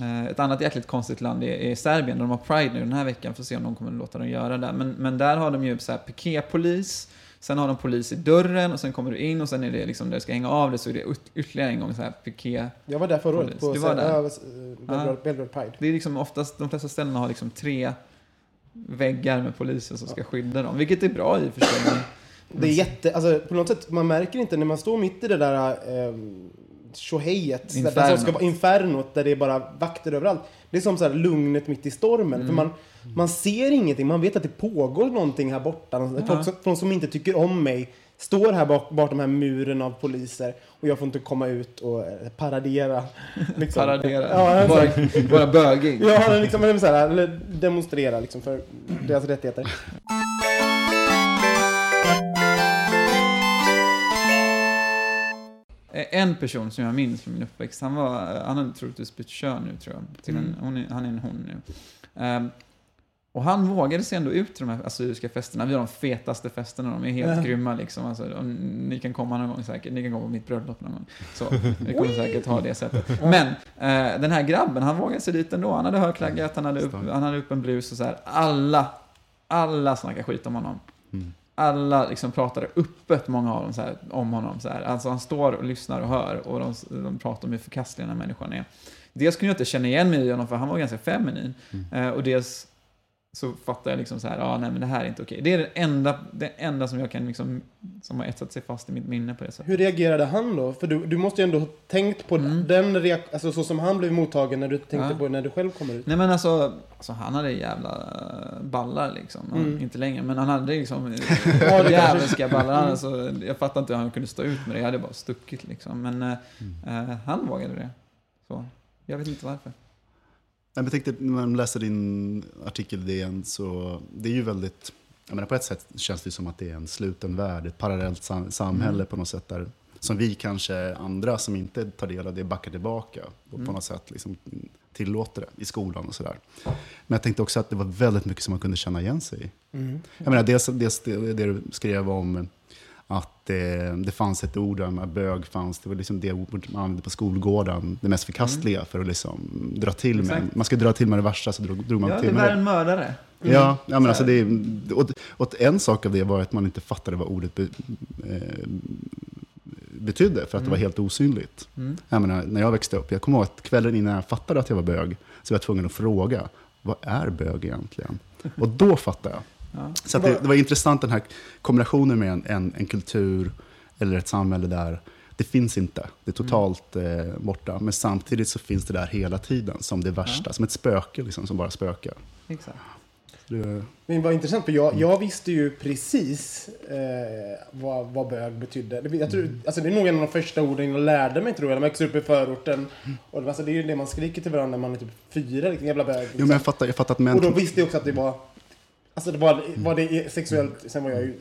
Eh, Ett annat jäkligt konstigt land är, Serbien. De har Pride nu den här veckan. Får se om de kommer låta dem göra det. Men, men där har de ju så här piketpolis. Sen har de polis i dörren och sen kommer du in och sen är det liksom där du ska hänga av det så är det yt- ytterligare en gång så här piket. Jag var där förra året på där? ja, Belgrad, Belgrad Pride. Det är liksom oftast, de flesta ställena har liksom tre väggar med poliser som ska skydda dem. Vilket är bra i och för sig. Det är jätte, alltså på något sätt, man märker inte när man står mitt i det där eh, tjohejet, där- där Infernot. ska vara infernot, där det är bara vakter överallt. Det är som så här lugnet mitt i stormen. Mm. För man, man ser ingenting, man vet att det pågår någonting här borta. Folk, som, folk som inte tycker om mig står här bak, bakom den här muren av poliser och jag får inte komma ut och eh, paradera. Liksom. Paradera. Ja, bara, bara, bögig. ja liksom, så här, eller demonstrera liksom, för deras rättigheter. En person som jag minns från min uppväxt, han, var, han hade troligtvis bytt kön nu tror jag. Till en, hon är, han är en hon nu. Ehm, och han vågade sig ändå ut till de här assyriska festerna. Vi har de fetaste festerna, de är helt grymma liksom. Alltså, ni kan komma någon gång säkert, ni kan komma på mitt bröllop någon gång. Så, vi kommer säkert ha det sättet. Men eh, den här grabben, han vågade sig dit ändå. Han hade högklackat, han hade upp, han hade upp en blus och så här. Alla, alla snackar skit om honom. Alla liksom pratade öppet, många av dem, så här, om honom. Så här. Alltså han står och lyssnar och hör och de, de pratar om hur förkastlig den här människan är. Dels kunde jag inte känna igen mig i honom för han var ganska feminin. Eh, och dels så fattar jag liksom så här, ja nej men det här är inte okej. Det är det enda, det enda som jag kan liksom, som har etsat sig fast i mitt minne på det sättet. Hur reagerade han då? För du, du måste ju ändå ha tänkt på den reak- alltså så som han blev mottagen när du tänkte Mm. Ja. på när du själv kommer ut. Nej men alltså, alltså han hade jävla ballar liksom. Han, Inte längre, men han hade liksom det djävulska ballar. Han, Alltså, jag fattar inte hur han kunde stå ut med det. Jag hade bara stuckit liksom. Men eh, eh, han vågade det. Så, jag vet inte varför. Men Jag tänkte, när man läser din artikel i DN så det är ju väldigt, jag menar på ett sätt känns det som att det är en sluten värld, ett parallellt sam- samhälle på något sätt där, som vi kanske andra som inte tar del av det backar tillbaka och på något sätt liksom tillåter det i skolan och sådär. Men jag tänkte också att det var väldigt mycket som man kunde känna igen sig i. Jag menar, dels, dels det, det du skrev om att eh, det fanns ett ord, där, bög fanns, det var liksom det ord man använde på skolgården, det mest förkastliga för att liksom dra till med. Exakt. Man ska dra till med det värsta så drog, drog man Ja, det till med värre det. än mördare. Ja, ja men alltså det, och, och en sak av det var att man inte fattade vad ordet be, eh, betydde, för att det var helt osynligt. Jag menar, när jag växte upp, jag kommer ihåg att kvällen innan jag fattade att jag var bög, så var jag tvungen att fråga, vad är bög egentligen? Och då fattade jag. Så att det, det var intressant den här kombinationen med en, en, en kultur eller ett samhälle där det finns inte, det är totalt eh, borta. Men samtidigt så finns det där hela tiden som det värsta, som ett spöke liksom, som bara spökar. Exakt. Det, Men vad intressant, för jag, jag visste ju precis eh, vad, vad bög betydde. Det, jag tror, alltså det är nog en av de första orden jag lärde mig tror jag. När man växte upp i förorten. Och det, alltså, det är ju det man skriker till varandra när man är typ fyra, liksom, jävla bög. jo, Liksom. men jag fattar, jag fattar att män... och då visste jag också att det var... Alltså det var, var det sexuellt, sen var jag ju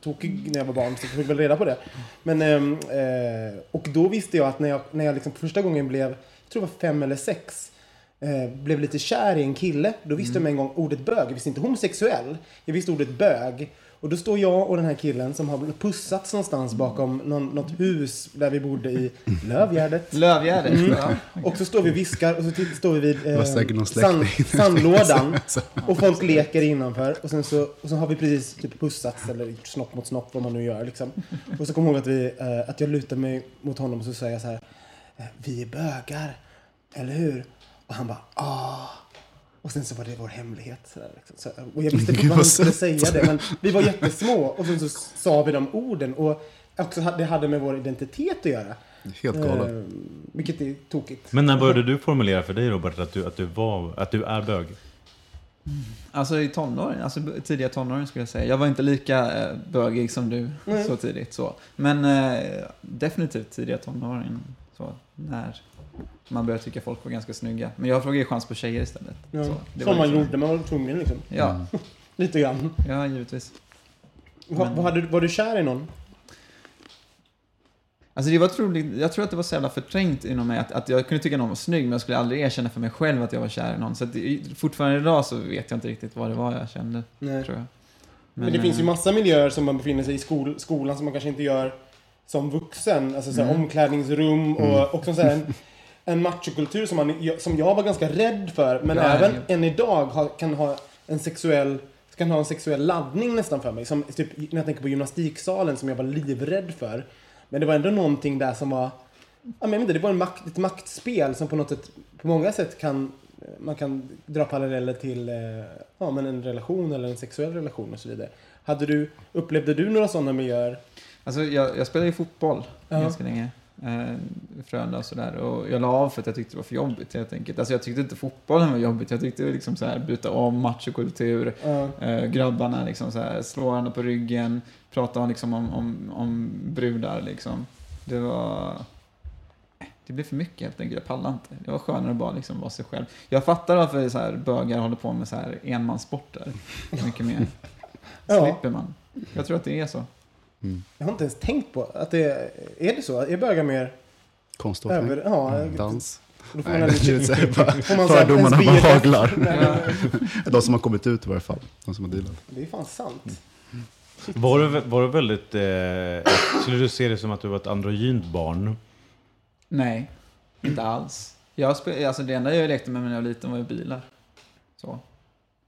tokig när jag var barn så jag fick väl reda på det. Men, ehm, eh, och då visste jag att när jag, när jag liksom första gången blev, jag tror det var fem eller sex, eh, blev lite kär i en kille, då visste jag med en gång ordet bög. Jag visste inte homosexuell, jag visste ordet bög. Och då står jag och den här killen som har pussats någonstans bakom någon, något hus där vi bodde i Lövgärdet. Lövgärdet. Mm. Ja. Och så står vi och viskar och så står vi vid eh, sand, sandlådan. Och folk leker innanför. Och sen så, och så har vi precis typ pussats eller gjort snopp mot snopp, vad man nu gör. Liksom. Och så kommer jag ihåg att, vi, eh, att jag lutar mig mot honom och så säger jag så här. eh, Vi är bögar, eller hur? Och han bara ah. Och sen så var det vår hemlighet. Så där, liksom. så, och jag visste Gud, inte vad han skulle säga det. Men vi var jättesmå. Och sen så sa vi de orden. Och också, det hade med vår identitet att göra. Helt galet. Eh, vilket är tokigt. Men när började du formulera för dig Robert att du, att du, var, att du är bög? Alltså i tonåren, alltså tidiga tonåren skulle jag säga. Jag var inte lika eh, bögig som du Nej. så tidigt. Så. Men eh, definitivt tidiga tonåren. Så, när man började tycka folk var ganska snygga. Men jag frågade ju chans på tjejer istället. Ja. Så, det Som var man liksom- gjorde, man var tvungen liksom. Ja, Lite grann. ja, givetvis. Va, Men- hade, du- var du kär i någon? Alltså det var troligt, jag tror att det var så jävla förträngt inom mig att, att jag kunde tycka någon var snygg men jag skulle aldrig erkänna för mig själv att jag var kär i någon. Så det, fortfarande idag så vet jag inte riktigt vad det var jag kände, Nej. tror jag. Men, det finns ju eh, massa miljöer som man befinner sig i skol, skolan som man kanske inte gör som vuxen. Alltså såhär, Mm. omklädningsrum och också såhär, en, en machokultur som, man, som jag var ganska rädd för. Men Ja, även ja. än idag har, kan ha en sexuell kan ha en sexuell laddning nästan för mig. Som typ, när jag tänker på gymnastiksalen som jag var livrädd för. Men det var ändå någonting där som var... Jag vet inte, det var en makt, ett maktspel som på något sätt, på många sätt kan man kan dra paralleller till eh, ja, men en relation eller en sexuell relation och så vidare. Hade du, upplevde du några sådana miljöer? Alltså jag, jag spelade ju fotboll Ja. ganska länge. Eh, Frölunda och sådär. Och jag la av för att jag tyckte det var för jobbigt helt enkelt. Alltså jag tyckte inte fotbollen var jobbigt. Jag tyckte liksom så här byta om machokultur. Ja. Eh, grabbarna liksom så här, slå varandra på ryggen. Prata liksom om, om, om brudar liksom. Det var... Det blev för mycket helt enkelt. Jag pallade inte. Det var skönare att bara liksom vara sig själv. Jag fattar varför så här bögar håller på med så här enmanssporter. Mycket mer. Ja. Slipper man. Jag tror att det är så. Jag har inte ens tänkt på att det är det så? Är bögar mer Konståkning. över... Ja, Dans. då får Nej, man det är lite, så här bara får man så här fördomarna bara haglar. De som har kommit ut i varje fall. De som har dealat. Det är fan sant. Var du, var du väldigt... Eh, skulle du se det som att du var ett androgynt barn? Nej, inte alls. Jag spel, alltså det enda jag lekte med när jag var liten var ju bilar. Så.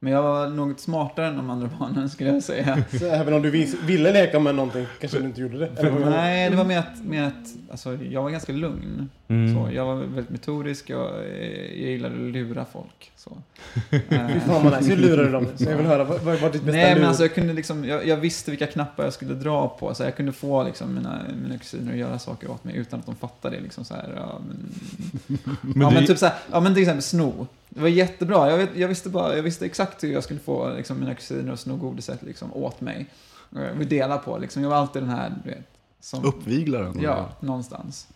Men jag var något smartare än de andra barnen skulle jag säga. Så även om du vis, ville leka med någonting kanske du inte gjorde det? Nej, det var mer att, mer att alltså, jag var ganska lugn. Mm. Så, jag var väldigt metodisk och eh, jag gillade att lura folk. Så. Fy fan vad nice. Hur lurade du dem? Så jag vill höra, vad var ditt bästa Nej, lur? men alltså jag kunde liksom, jag, jag visste vilka knappar jag skulle dra på. Så jag kunde få liksom mina, mina kusiner att göra saker åt mig utan att de fattade det. Liksom så här, ja, men, ja, det- men typ så här, ja men till exempel sno. Det var jättebra. Jag, vet, jag, visste bara, jag visste exakt hur jag skulle få liksom, mina kusiner att sno godiset liksom, åt mig. Vi delar på liksom. Jag var alltid den här, du vet. Som, Uppviglaren. Ja, någonstans.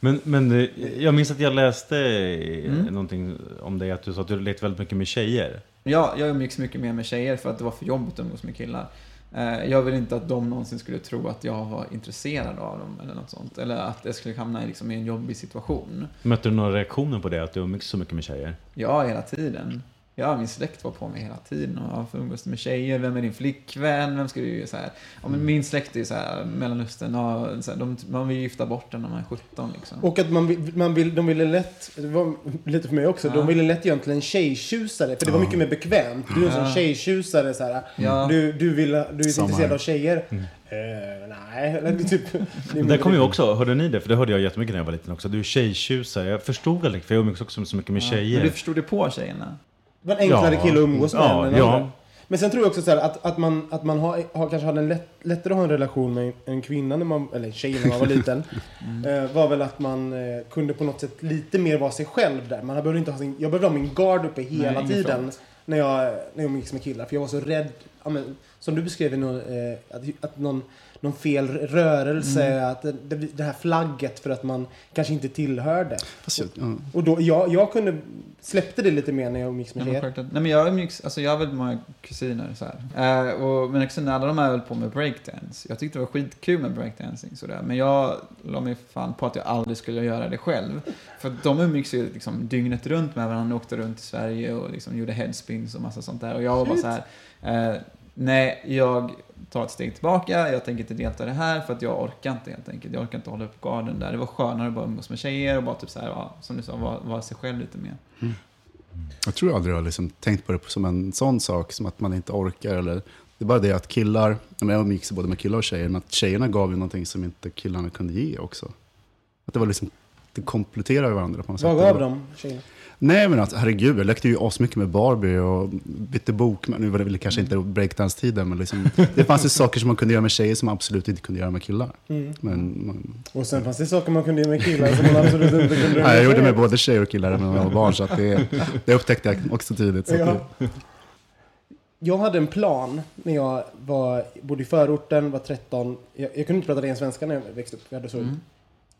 Men, men eh, jag minns att jag läste eh, Mm. någonting om dig, att du sa att du lekte väldigt mycket med tjejer. Ja, jag umgicks mycket mer med tjejer för att det var för jobbigt att umgås med killar. Eh, Jag vill inte att de någonsin skulle tro att jag var intresserad av dem eller något sånt. Eller att jag skulle hamna i liksom, i en jobbig situation. Mötte du några reaktioner på det, att du umgicks så mycket med tjejer? Ja, hela tiden. Ja, min släkt var på mig hela tiden. Och varför umgås du med tjejer? Vem är din flickvän? Vem ska du så här? Ja, men min släkt är så här, Mellanöstern. Och så här, de, man vill gifta bort den när man är 17 liksom. Och att man, man vill, de ville lätt, det var lite för mig också, Ja. de ville lätt göra en till en tjejtjusare. För det var mycket mer bekvämt. Du är en sån Ja. tjejtjusare så här. Ja. Du, du, vill, du är intresserad av tjejer. Mm. Eh, nej, eller typ. det kom ju också, hörde ni det? För det hörde jag jättemycket när jag var liten också. Du är tjejtjusare. Jag förstod aldrig, för jag umgicks också så mycket med Ja. tjejer. Men du förstod det på tjejerna? Det var en enklare Ja. kille att umgås med Ja, ja. Men sen tror jag också så här, att, att man, att man har, har, kanske hade en lätt, lättare att ha en relation med en kvinna, när man, eller tjej när man var liten. eh, var väl att man eh, kunde på något sätt lite mer vara sig själv där. Man behövde inte ha sin, jag behövde ha min guard uppe hela ingen tiden. front. när jag, när jag umgicks med killar. För jag var så rädd, ja, men, som du beskrev, eh, att, att någon, någon fel rörelse, att det, det, här flagget för att man kanske inte tillhörde. Fast jag, ja. Och då, jag, jag kunde, släppte det lite mer när jag umgicks Ja, med men er. Nej men jag umgicks, alltså jag har väldigt många kusiner så här. Eh, och mina kusiner, alla de är väl på med breakdance. Jag tyckte det var skitkul med breakdancing sådär. Men jag la mig fan på att jag aldrig skulle göra det själv. För de umgicks ju liksom dygnet runt med varandra, åkte runt i Sverige och liksom gjorde headspins och massa sånt där. Och jag var bara så här. Eh, nej, jag tar ett steg tillbaka, jag tänker inte delta i det här för att jag orkar inte helt enkelt. Jag orkar inte hålla upp garden där. Det var skönare att bara umgås med tjejer och bara typ så här, ja, som du sa, vara, vara sig själv lite mer. Jag tror aldrig jag har liksom tänkt på det som en sån sak, som att man inte orkar. Eller, det är bara det att killar, jag umgicks både med killar och tjejer, men att tjejerna gav ju någonting som inte killarna kunde ge också. Att det var liksom, det kompletterar varandra på något sätt. Vad gav de tjejerna? Nej men att, herregud, jag lekte ju asmycket med Barbie och bytte bok. Men nu var det väl kanske inte breakdance-tiden, men liksom, det fanns ju saker som man kunde göra med tjejer som man absolut inte kunde göra med killar. Mm. Men, man, Och sen fanns det saker man kunde göra med killar som man absolut inte kunde göra nej, jag gjorde tjejer. med både tjejer och killar när jag var barn, så att det, det upptäckte jag också tidigt. Ja. det, Jag hade en plan när jag var, bodde i förorten, var 13. Jag, jag kunde inte prata ren svenska när jag växte upp. Jag, hade så,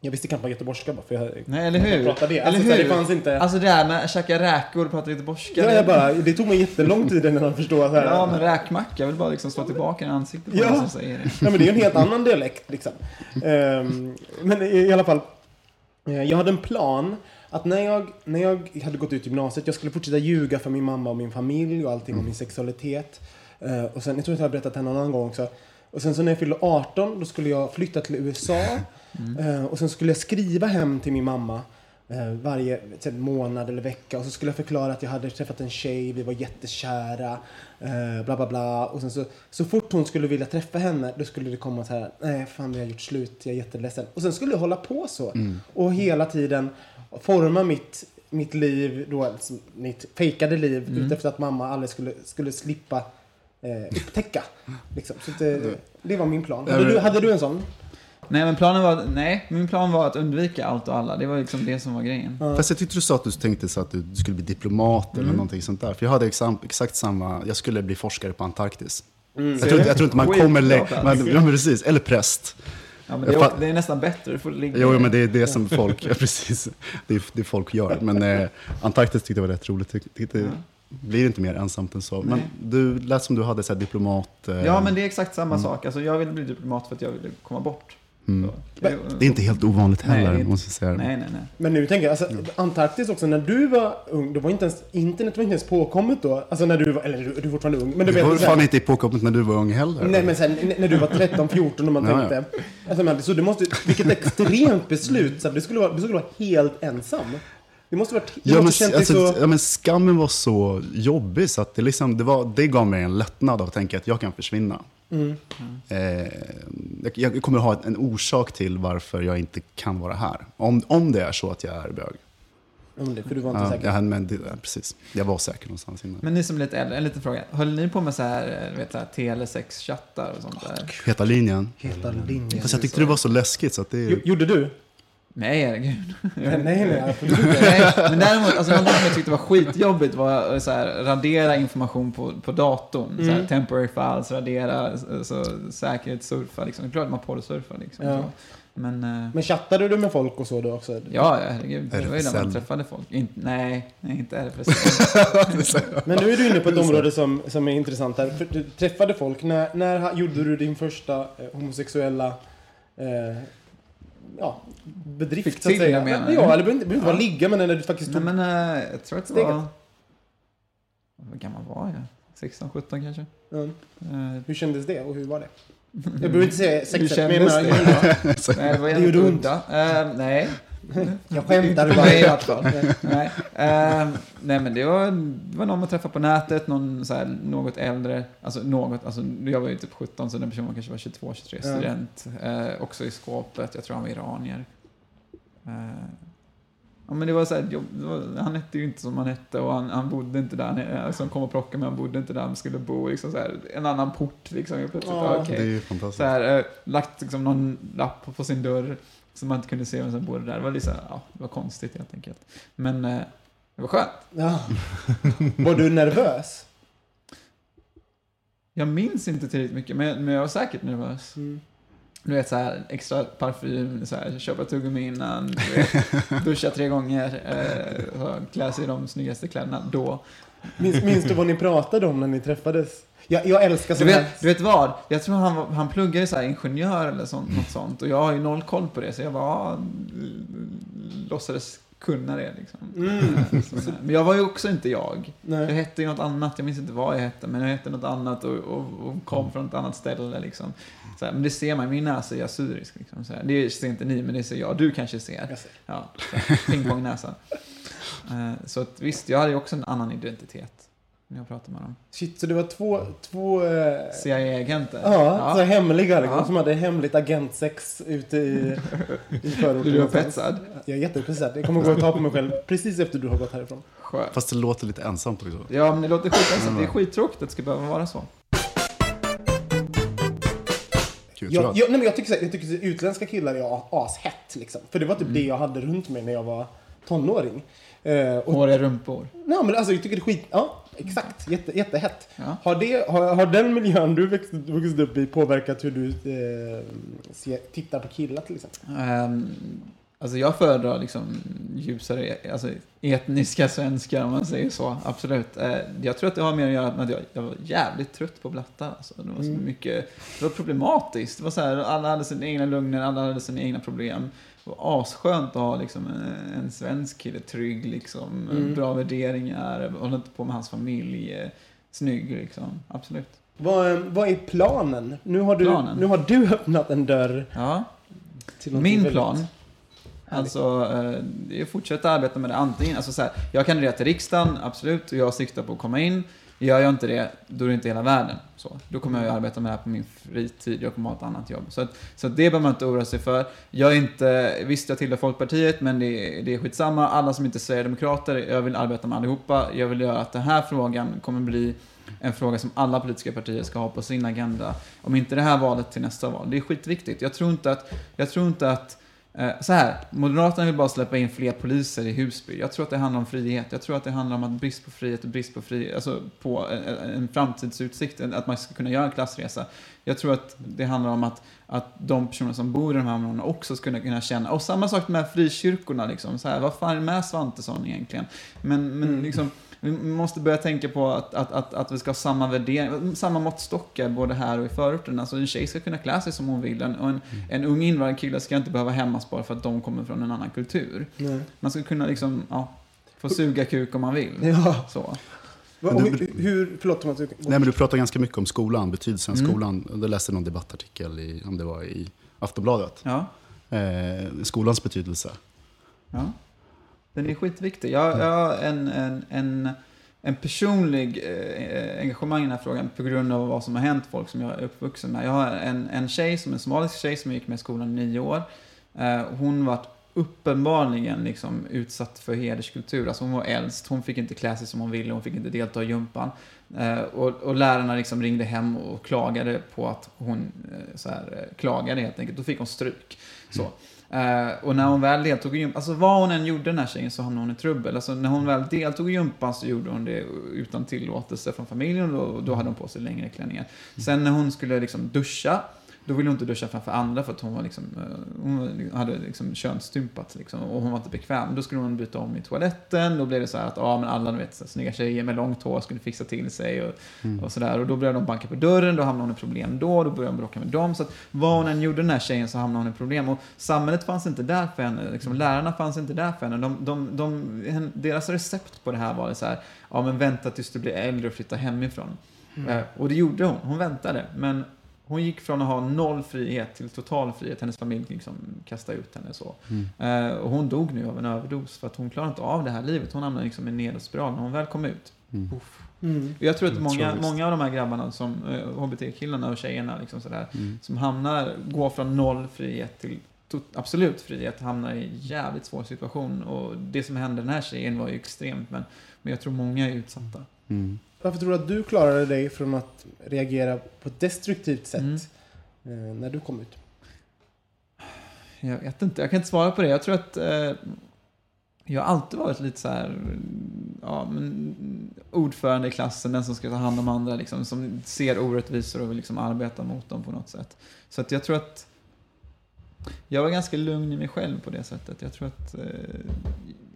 jag visste knappt vad göteborgska var. För jag, Nej, eller hur? Pratade det. Eller Alltså, så här, hur? det fanns inte... Alltså det där med att käka räkor och prata göteborgska. ja, jag bara, det tog mig jättelång tid innan jag förstod att... här- Ja, men räkmacka. Jag vill bara liksom slå tillbaka i ansiktet på Ja. som säger det. Ja, men det är ju en helt annan dialekt liksom. Ehm, men i, i alla fall. eh, Jag hade en plan att när jag, när jag hade gått ut gymnasiet, jag skulle fortsätta ljuga för min mamma och min familj och allting om min sexualitet. Eh, och sen, jag tror inte jag har berättat det här någon annan gång också. Och sen så när jag fyllde 18, då skulle jag flytta till USA. Eh, och sen skulle jag skriva hem till min mamma. eh, Varje månad eller vecka och så skulle jag förklara att jag hade träffat en tjej, vi var jättekära, eh, bla bla bla. Och sen så, så fort hon skulle vilja träffa henne, då skulle det komma så här, nej fan vi har gjort slut, jag är jätteledsen. Och sen skulle jag hålla på så. Och hela tiden forma mitt, mitt liv, då, alltså, mitt fejkade liv, utefter att mamma aldrig skulle, skulle slippa eh, upptäcka. Liksom. Så det, det var min plan. Hade du, hade du en sån? Nej, men planen var, nej, min plan var att undvika allt och alla. Det var liksom det som var grejen. Fast jag tyckte du sa att du tänkte så att du skulle bli diplomat Mm. eller någonting sånt där. För jag hade exakt, exakt samma, jag skulle bli forskare på Antarktis. Mm. Jag, tror, inte- jag tror inte man kommer längre. men- Ja men precis, eller präst. Ja, men det, är, det är nästan bättre, du får ligga Jo, men det är det som folk, ja, precis, det är det folk gör. Men eh, Antarktis tyckte jag var rätt roligt. Tyckte, tyckte, blir inte mer ensamt än så. Men Nej. du lät som du hade så här, diplomat... Eh, Ja, men det är exakt samma sak. Alltså, jag ville bli diplomat för att jag ville komma bort. Mm. Så, Det är inte helt ovanligt Nej, heller, det inte- måste jag säga. Nej, nej, nej. Men nu tänker jag, alltså, Antarktis också, när du var ung, då var inte ens, internet var inte ens påkommet då. Alltså när du var, eller du, du är fortfarande ung. Men du Det var fan inte påkoppet när du var ung heller? Nej men sen när du var 13, 14 och man Ja, tänkte. Alltså, men, så du måste, vilket extremt beslut. Så du, skulle vara, du skulle vara helt ensam. Det måste varit, du Ja men, måste alltså, så... ja men skammen var så jobbig så att det, liksom, det, var, det gav mig en lättnad av att tänka att jag kan försvinna. Mm. Eh, jag, kommer ha en orsak till varför jag inte kan vara här. Om, om det är så att jag är bög. Men det, för du var inte Ja, säker. jag, men det, ja, precis. Jag var säker någonstans innan. Men ni som är lite äldre, en liten fråga. Höll ni på med så här, eh, du vet, så här telesex-chattar och sånt där? Heta linjen. Heta linjen. Fast jag tyckte det var så läskigt så att det... Jo- Gjorde du? Nej, herregud. Nej, nej, absolut. Nej, men däremot, alltså någonting som jag tyckte var skitjobbigt var att så här, radera information på, på datorn. Så här, Mm. temporary files, radera, så, så, säkerhetssurfa liksom. Det är klart att man porrsurfar liksom. Ja. Men, eh, Men chattade du med folk och så då också? ja, herregud. Det var ju när man träffade folk. In, nej, nej, inte RFSL. Men nu är du inne på ett område som, som är intressant här. För du träffade folk. När, när gjorde du din första eh, homosexuella eh, ja, bedrift Fick så att säga? menar. Ja, eller det behöver inte, vara Ja. ligga, men när du faktiskt nej, tog... men eh, jag tror att det Steget. var... Vad gammal var jag? 16, 17 kanske? Ja. Eh, Hur kändes det och hur var det? Jag behöver inte säga Hur sexet, men jag menar... det? Nej, det var Det jävligt gjorde ont. udda. Eh, nej. Jag skämtar Inte bara. i fall. nej. Eh, nej, men det var, det var någon man träffade på nätet, någon så här, något äldre. Alltså något, alltså jag var ju typ 17 så den personen kanske var 22, 23, Ja. student. Eh, också i skåpet, jag tror han var iranier. Eh, ja men det var så här, det var, han hette ju inte som han hette och han, han bodde inte där, han, alltså, han kom och plockade mig, han bodde inte där han skulle bo. Liksom, så här, en annan port liksom. Plötsligt, Ja. okej. Det är ju fantastiskt. Så här, eh, lagt liksom någon lapp på sin dörr så man inte kunde se vem som bodde där. Det var, här, ja, det var konstigt helt enkelt. Men, eh, Det var skönt. Ja. Var du nervös? Jag minns inte tillräckligt mycket, men, men jag var säkert nervös. Mm. Du vet så här, extra parfym, så här, köpa tuggummi innan, vet, duscha tre gånger, eh, klä sig i de snyggaste kläderna då. Minns, minns du vad ni pratade om när ni träffades? Jag, jag älskar Du här. vet, du vet vad? Jag tror han, han pluggade så här ingenjör eller sånt, något sånt. Och jag har ju noll koll på det, så jag bara l- låtsades kunna det. Liksom. Mm. Men jag var ju också inte jag. Jag Nej. hette ju något annat, jag minns inte vad jag hette, men jag hette något annat och, och, och kom från ett annat ställe. Liksom. Så här, men det ser man, min näsa är assyrisk. Liksom, så här. Det ser inte ni, men det ser jag. Du kanske ser. Jag ser. Ja, så här, pingpongnäsa. Eh, så att, visst, jag hade ju också en annan identitet när jag pratade med dem. Shit, så det var två, två eh, CIA-agenter. ja, Så hemliga liksom, Ja. som hade hemligt agentsex ute i, i förorten. Du någonstans. upphetsad? Jag är jätteupphetsad. Jag kommer gå och ta på mig själv precis efter du har gått härifrån. Skönt. Fast det låter lite ensamt också. Ja, men det låter skit. Det är skittråkigt att det ska behöva vara så. Kul, Jag, jag, nej, men jag tycker, så här, jag tycker så här, utländska killar är ashett liksom. För det var typ Mm. det jag hade runt mig när jag var tonåring. Eh, och, Håriga rumpor. nej, men alltså, jag tycker det är skit... Ja, exakt. Jätte, jättehett. Ja. Har, det, har, har den miljön du växt, vuxit upp i påverkat hur du eh, ser, tittar på killar till exempel? Um, alltså jag föredrar liksom ljusare, alltså etniska svenskar om man säger så. Absolut. Eh, jag tror att det har mer att göra med att jag, jag var jävligt trött på blattar. Alltså. Det var så Mm. mycket, det var problematiskt. Det var så här, alla hade sina egna lugner, alla hade sina egna problem. Var asskönt att ha liksom en, en svensk kille, trygg, liksom, Mm. bra värderingar, håller inte på med hans familj, eh, snygg liksom. Absolut. Vad, eh, vad är planen? Nu har, du, Planen? nu har du öppnat en dörr Ja. Min väldigt- plan, alltså, eh, det är att fortsätta arbeta med det. Antingen, alltså så här, jag kandiderar till riksdagen, absolut, och jag siktar på att komma in. Gör jag inte det, då är det inte hela världen. Så, då kommer jag ju arbeta med det här på min fritid, jag kommer ha ett annat jobb. Så, att, så att det behöver man inte oroa sig för. Jag är inte, visst jag tillhör Folkpartiet, men det, det är skitsamma. Alla som inte är Sverigedemokrater, jag vill arbeta med allihopa. Jag vill göra att den här frågan kommer bli en fråga som alla politiska partier ska ha på sin agenda. Om inte det här valet till nästa val. Det är skitviktigt. Jag tror inte att, jag tror inte att så här, Moderaterna vill bara släppa in fler poliser i Husby. Jag tror att det handlar om frihet. Jag tror att det handlar om att brist på frihet och brist på, fri, alltså på en, en framtidsutsikt, att man ska kunna göra en klassresa. Jag tror att det handlar om att, att de personer som bor i de här områdena också ska kunna känna, och samma sak med frikyrkorna, liksom, så här, vad fan är med Svantesson egentligen? Men, men Mm. liksom, vi måste börja tänka på att, att, att, att vi ska ha samma värdering, samma måttstockar både här och i förorten. Alltså en tjej ska kunna klä sig som hon vill en, och en, en ung invandrarkille ska inte behöva hämmas bara för att de kommer från en annan kultur. Nej. Man ska kunna liksom, ja, få suga kuk om man vill. Ja. Så. Va, Men och du- hur, förlåt Thomas. Nej, men du pratar ganska mycket om skolan, betydelsen av Mm. skolan. Jag läste någon debattartikel, i, om det var i Aftonbladet. Ja, Eh, skolans betydelse. ja. Den är skitviktig. Jag, jag har en, en, en, en personlig eh, engagemang i den här frågan på grund av vad som har hänt folk som jag är uppvuxen med. Jag har en, en tjej, som en somalisk tjej som jag gick med i skolan i nio år. Eh, hon var uppenbarligen liksom utsatt för hederskultur. Alltså hon var äldst, hon fick inte klä sig som hon ville, hon fick inte delta i gympan. Eh, och, och lärarna liksom ringde hem och klagade på att hon eh, så här, eh, klagade helt enkelt. Då fick hon stryk. Så. Mm. Eh, och när hon väl deltog i gympan, alltså vad hon än gjorde den här tjejen så hamnade hon i trubbel. Alltså när hon väl deltog i gympan så gjorde hon det utan tillåtelse från familjen och då, då hade hon på sig längre klänningar. Sen när hon skulle liksom duscha, då ville hon inte duscha framför andra för att hon, var liksom, eh, hon hade liksom könsstympats liksom, och hon var inte bekväm. Då skulle hon byta om i toaletten. Då blev det så här att ja, men alla vet, så här, snygga tjejer med långt hår skulle fixa till sig och, och sådär. Och då började de banka på dörren, då hamnade hon i problem då, då började hon bråka med dem. Så att vad hon än gjorde den här tjejen så hamnade hon i problem. Och samhället fanns inte där för henne, liksom, lärarna fanns inte där för henne. De, de, de, deras recept på det här var det så här, ja men vänta tills du blir äldre och flytta hemifrån. Eh, och det gjorde hon, hon väntade. Men hon gick från att ha noll frihet till total frihet. Hennes familj liksom kastade ut henne så. Eh, och hon dog nu av en överdos för att hon klarade inte av det här livet. Hon hamnade liksom i en nedåtspiral när hon väl kom ut. Mm. Uff. Mm. Och Jag tror att Mm, många, många av de här grabbarna, som eh, HBT-killarna och tjejerna, liksom sådär, Mm. som hamnar, går från noll frihet till absolut frihet, hamnar i en jävligt svår situation. Och det som hände den här tjejen var ju extremt, men, men jag tror många är utsatta. Mm. Varför tror du att du klarade dig från att reagera på ett destruktivt sätt Mm. eh, när du kom ut? Jag vet inte, jag kan inte svara på det. Jag tror att... Eh, jag har alltid varit lite så här, ja, men, ordförande i klassen, den som ska ta hand om andra, liksom, som ser orättvisor och vill liksom arbeta mot dem på något sätt. Så att jag tror att jag var ganska lugn i mig själv på det sättet. Jag tror att, eh,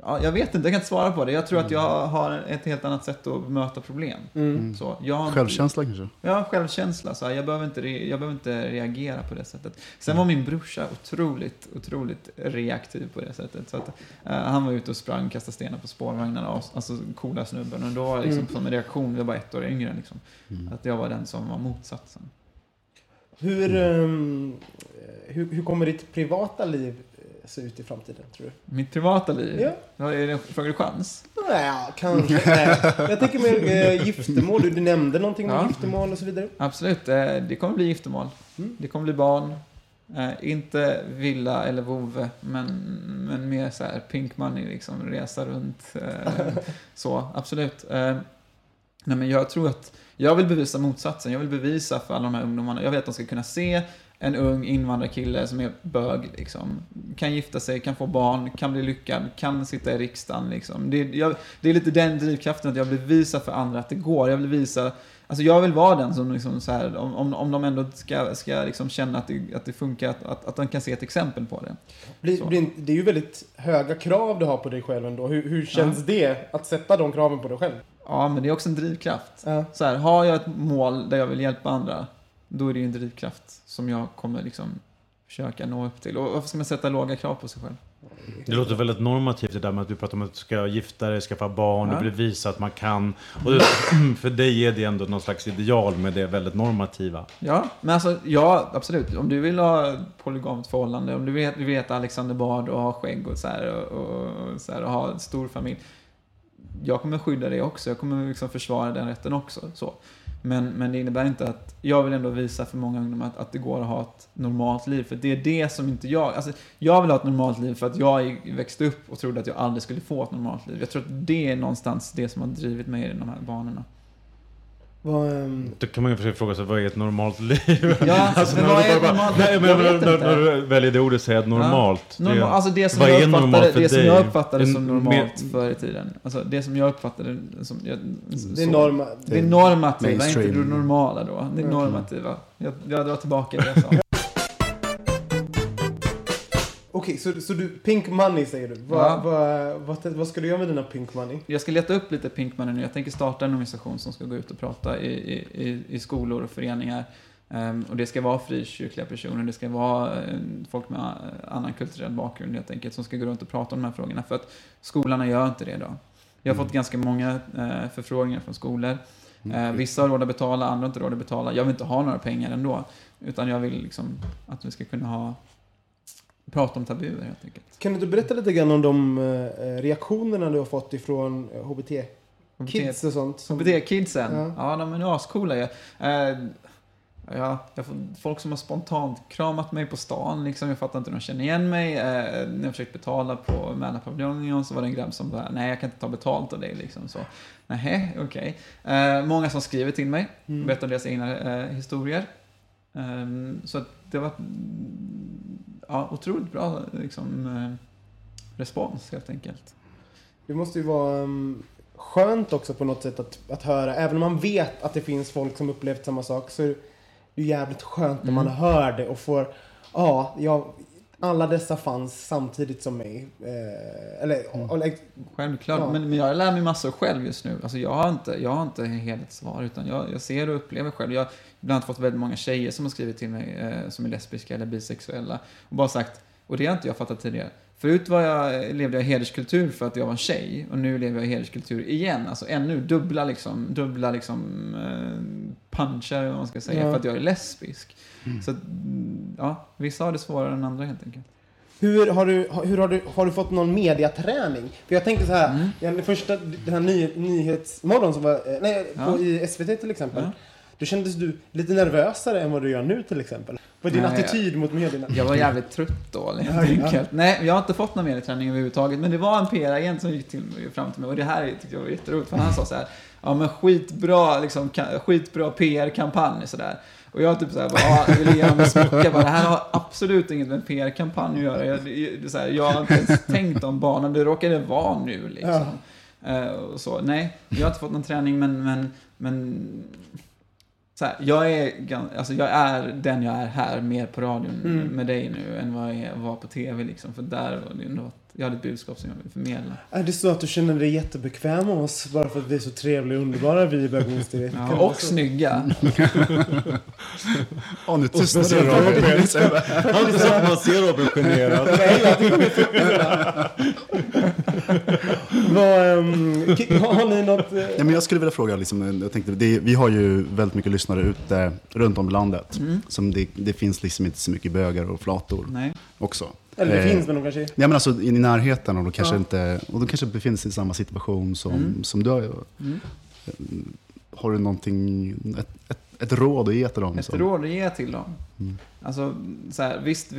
ja, jag vet inte, jag kan inte svara på det. Jag tror att jag har ett helt annat sätt att möta problem. Mm. Så, jag Självkänsla kanske? Ja, självkänsla. Så här, jag, behöver inte re- jag behöver inte reagera på det sättet. Sen var min brorsa otroligt, otroligt reaktiv på det sättet. Så att, eh, han var ute och sprang, kastade stenar på spårvagnarna. Och, alltså coola snubben. Och då var det liksom Mm. som en reaktion, jag var ett år yngre. Liksom, Mm. att jag var den som var motsatsen. Hur, ehm, hur, hur kommer ditt privata liv se ut i framtiden, tror du? Mitt privata liv? Ja. Är det, frågar du chans? Nej, kanske. Nej. Jag tänker mer eh, giftermål. Du, du nämnde någonting om Ja. giftermål och så vidare. Absolut, eh, det kommer bli giftermål. Mm. Det kommer bli barn. Eh, inte villa eller vovve, men, men mer så här pink money, liksom resa runt. Eh, så, absolut. Nej, men jag tror att jag vill bevisa motsatsen. Jag vill bevisa för alla de här ungdomarna. Jag vill att de ska kunna se en ung invandrarkille som är bög, liksom, kan gifta sig, kan få barn, kan bli lyckad, kan sitta i riksdagen. Liksom. Det, är- jag, det är lite den drivkraften att jag vill visa för andra att det går. Jag vill visa Alltså jag vill vara den som liksom så här, om, om, de ändå ska, ska liksom känna att det, att det funkar, att, att, att de kan se ett exempel på det. Blir, det är ju väldigt höga krav du har på dig själv ändå. Hur, hur känns det att sätta de kraven på dig själv? Ja, men det är också en drivkraft. Ja. Så här, har jag ett mål där jag vill hjälpa andra, då är det ju en drivkraft som jag kommer liksom försöka nå upp till. Och varför ska man sätta låga krav på sig själv? Det låter väldigt normativt det där med att du pratar om att du ska gifta dig, skaffa barn, Ja. du vill visa att man kan. Och för dig är det ändå någon slags ideal med det väldigt normativa. Ja, men alltså, ja, absolut. Om du vill ha polygamt förhållande, om du vet, du vet Alexander Bard och ha skägg och så här och, och, och, så här, och ha en stor familj. Jag kommer skydda det också. Jag kommer liksom försvara den rätten också. Så. Men, men det innebär inte att jag vill ändå visa för många ungdomar att, att det går att ha ett normalt liv. För det är det som inte jag... Alltså, jag vill ha ett normalt liv för att jag växte upp och trodde att jag aldrig skulle få ett normalt liv. Jag tror att det är någonstans det som har drivit mig i de här banorna. Vad, ehm, Då kan man ju försöka fråga sig, vad är ett normalt liv? Ja, Alltså, men vad är bara- ett normalt Nej, liv? men Jag när, vet när, inte. när du väljer det ordet, säga att normalt. det- Normal, alltså det som, vad jag är normalt uppfattade, för det som dig? jag uppfattade En som normalt förr i tiden. Alltså det som jag uppfattade som... Jag, det är så- norma. Det är normativa, inte det normala då. Det är normativa. Jag, jag drar tillbaka det jag sa. Okej, så, så du, pink money säger du. Vad, Ja. vad, vad, vad ska du göra med dina pink money? Jag ska leta upp lite Pinkmannen nu. Jag tänker starta en organisation som ska gå ut och prata i, i, i, skolor och föreningar. Ehm, och det ska vara frikyrkliga personer, det ska vara eh, folk med eh, annan kulturell bakgrund helt enkelt, som ska gå runt och prata om de här frågorna. För att skolorna gör inte det idag. Jag har fått ganska många eh, förfrågningar från skolor. Eh, vissa har råd att betala, andra har inte råd att betala. Jag vill inte ha några pengar ändå. Utan jag vill liksom att vi ska kunna ha prata om tabuer helt enkelt. Kan du berätta lite grann om de eh, reaktionerna du har fått ifrån eh, HBT kids och sånt? som- HBT-kidsen, Ja. ja, de är ascoola ju. Eh, ja, jag får folk som har spontant kramat mig på stan, liksom. jag fattar inte hur de känner igen mig. Eh, när jag försökte betala på Mälarpaviljongen så var det en grabb som bara, nej jag kan inte ta betalt av dig. Liksom, så. Nej, okej. Eh, många som skriver till mig, Mm. berättar deras egna eh, historier. Ehm, så att det var ja, otroligt bra liksom, eh, respons helt enkelt. Det måste ju vara um, skönt också på något sätt att, att höra. Även om man vet att det finns folk som upplevt samma sak så är det ju jävligt skönt när man Mm. hör det och får, ja, jag, alla dessa fanns samtidigt som mig. Eh, eller, och, och, Självklart, Ja. men, men jag lär mig massor själv just nu. Alltså jag har inte, jag har inte helhetssvar, utan jag, jag ser och upplever själv. Jag har bland annat fått väldigt många tjejer som har skrivit till mig eh, som är lesbiska eller bisexuella och bara sagt, och det har inte jag fattat tidigare. Förut var jag, levde jag i hederskultur för att jag var tjej och nu lever jag i hederskultur igen. Alltså ännu dubbla liksom, dubbla liksom eh, punchar, vad man ska säga, Ja. för att jag är lesbisk. Så att, mm, ja, vissa har det svårare än andra helt enkelt. Hur har du, hur har du, har du fått någon mediaträning? För jag tänker så här, Mm. den första, den här ny, nyhetsmorgon som var, eh, nej, Ja. på, i SVT till exempel. Ja. Då kändes du lite nervösare än vad du gör nu till exempel. Vad är din Nej, attityd mot medierna? Jag var jävligt trött då, helt Ja, ja. enkelt. Nej, jag har inte fått någon medieträning överhuvudtaget, men det var en PR-agent som gick till, fram till mig och det här tyckte jag var jätteroligt, för han sa så här, ja men skitbra, liksom, skitbra PR-kampanj sådär. Och jag typ såhär, bara, ja, jag ville ge dem en smocka. Bara, det här har absolut inget med en PR-kampanj att göra. Jag, det, så här, jag har inte ens tänkt om banan, det råkade vara nu liksom. Eh, och så. Nej, jag har inte fått någon träning men, men, men så här, jag, är, alltså, jag är den jag är här mer på radion Mm. med dig nu än vad jag var på tv. Liksom. För där var det ändå, jag hade ett budskap som jag ville förmedla. Är det så att du känner dig jättebekväm med oss bara för att vi är så trevliga och underbara vi i bögministeriet? Ja, och snygga. Ja, nu tystnade Robin. Alltid så att man ser Robin generad. Vad, ki- har, har ni något... eh, Ja, men jag skulle vilja fråga, liksom, jag tänkte, det, vi har ju väldigt mycket lyssnare ute runt om i landet. Mm. Som det, det finns liksom inte så mycket bögar och flator Nej. också. Eller det Eh, finns, men de kanske... Ja, men alltså i närheten och de kanske, Ja. inte, och de kanske befinner sig i samma situation som, Mm. som du har. Mm. Har du någonting, ett, ett, ett råd att ge till dem? Ett som- råd att ge till dem. Mm. Alltså, så här, visst,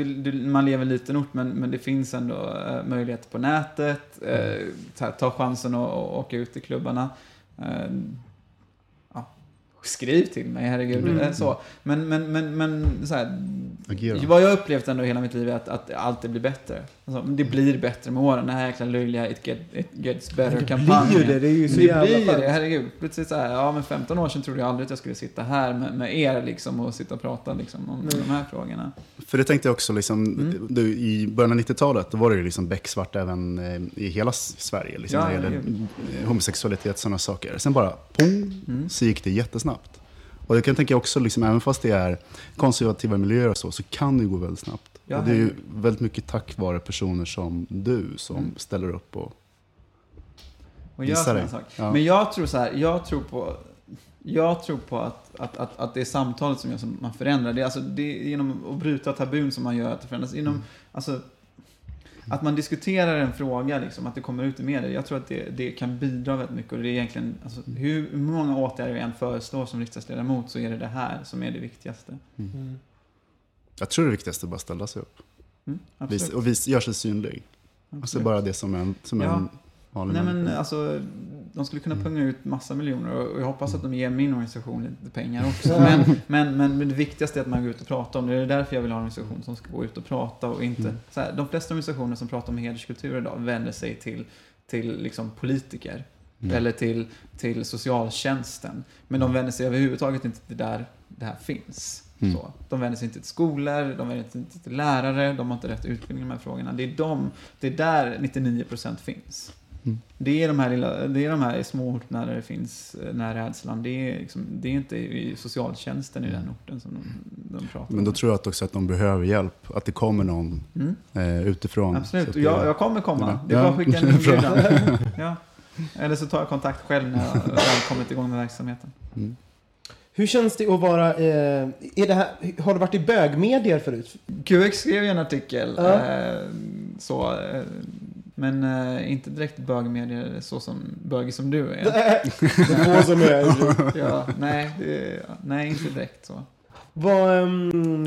man lever i en liten ort, men, men det finns ändå äh, möjligheter på nätet. Mm. eh, så här, ta chansen att åka ut i klubbarna. Eh, skriv till mig, herregud. Mm. eh, Så. Men, men, men, men så här, vad jag upplevt ändå hela mitt liv är att, att allt blir bättre. Alltså, det blir bättre med åren. Den här jäkla löjliga It, get, it gets Det blir better-kampanjen. ju det, det är ju så Det jävla blir ju skönt. det, herregud. Plötsligt så här, ja men 15 år sedan trodde jag aldrig att jag skulle sitta här med, med er liksom och sitta och prata liksom om Nej. de här frågorna. För det tänkte jag också, liksom, Mm. du, i början av 90-talet då var det ju liksom becksvart även eh, i hela Sverige. Liksom, Ja, när det gäller homosexualitet och sådana saker. Sen bara pong, Mm. så gick det jättesnabbt. Och jag kan tänka också, liksom, även fast det är konservativa miljöer och så, så kan det gå väldigt snabbt. Ja, och det är ju väldigt mycket tack vare personer som du som Mm. ställer upp och Och gör Visa sådana dig. Ja. Men jag tror så här, jag tror på jag tror på att, att, att, att det är samtalet som gör som man förändrar. Det är, alltså, det är genom att bryta tabun som man gör att det förändras. Inom, Mm. alltså, att man diskuterar en fråga, liksom, att det kommer ut i media. Jag tror att det, det kan bidra väldigt mycket. Och det är egentligen, alltså, hur många åtgärder vi än föreslår som riksdagsledamot så är det det här som är det viktigaste. Mm. jag tror det viktigaste är bara att ställa sig upp. Mm, Vis, och vis, gör sig synlig. Alltså bara det som en, som Ja. en Nej men alltså, de skulle kunna punga ut massa miljoner och jag hoppas att de ger min organisation lite pengar också. Men, men, men, det viktigaste är att man går ut och pratar om det. Det är därför jag vill ha en organisation som ska gå ut och prata och inte... Mm. Så här, de flesta organisationer som pratar om hederskultur idag vänder sig till, till liksom politiker. Mm. Eller till, till socialtjänsten. Men de vänder sig överhuvudtaget inte till där det här finns. Mm. Så. De vänder sig inte till skolor, de vänder sig inte till lärare, de har inte rätt utbildning i de här frågorna. Det är, de, det är där 99% finns. Mm. Det är de här, lilla, det är de här små orterna där det finns eh, den här rädslan. Det är, liksom, det är inte i socialtjänsten i den orten som de, de pratar Men då om. tror jag att också att de behöver hjälp. Att det kommer någon Mm, eh, utifrån. Absolut, det- jag, jag kommer komma. Det är bara att skicka en inbjudan. ja. Eller så tar jag kontakt själv när jag väl kommit igång med verksamheten. Mm. Hur känns det att vara... Eh, är det här, har du varit i bögmedier förut? QX skrev ju en artikel, Ja. eh, så, eh, men eh, inte direkt bögmedier så som bögig som du är. Det är som är... Ja, nej, det, nej, inte direkt så. Vad... ehm,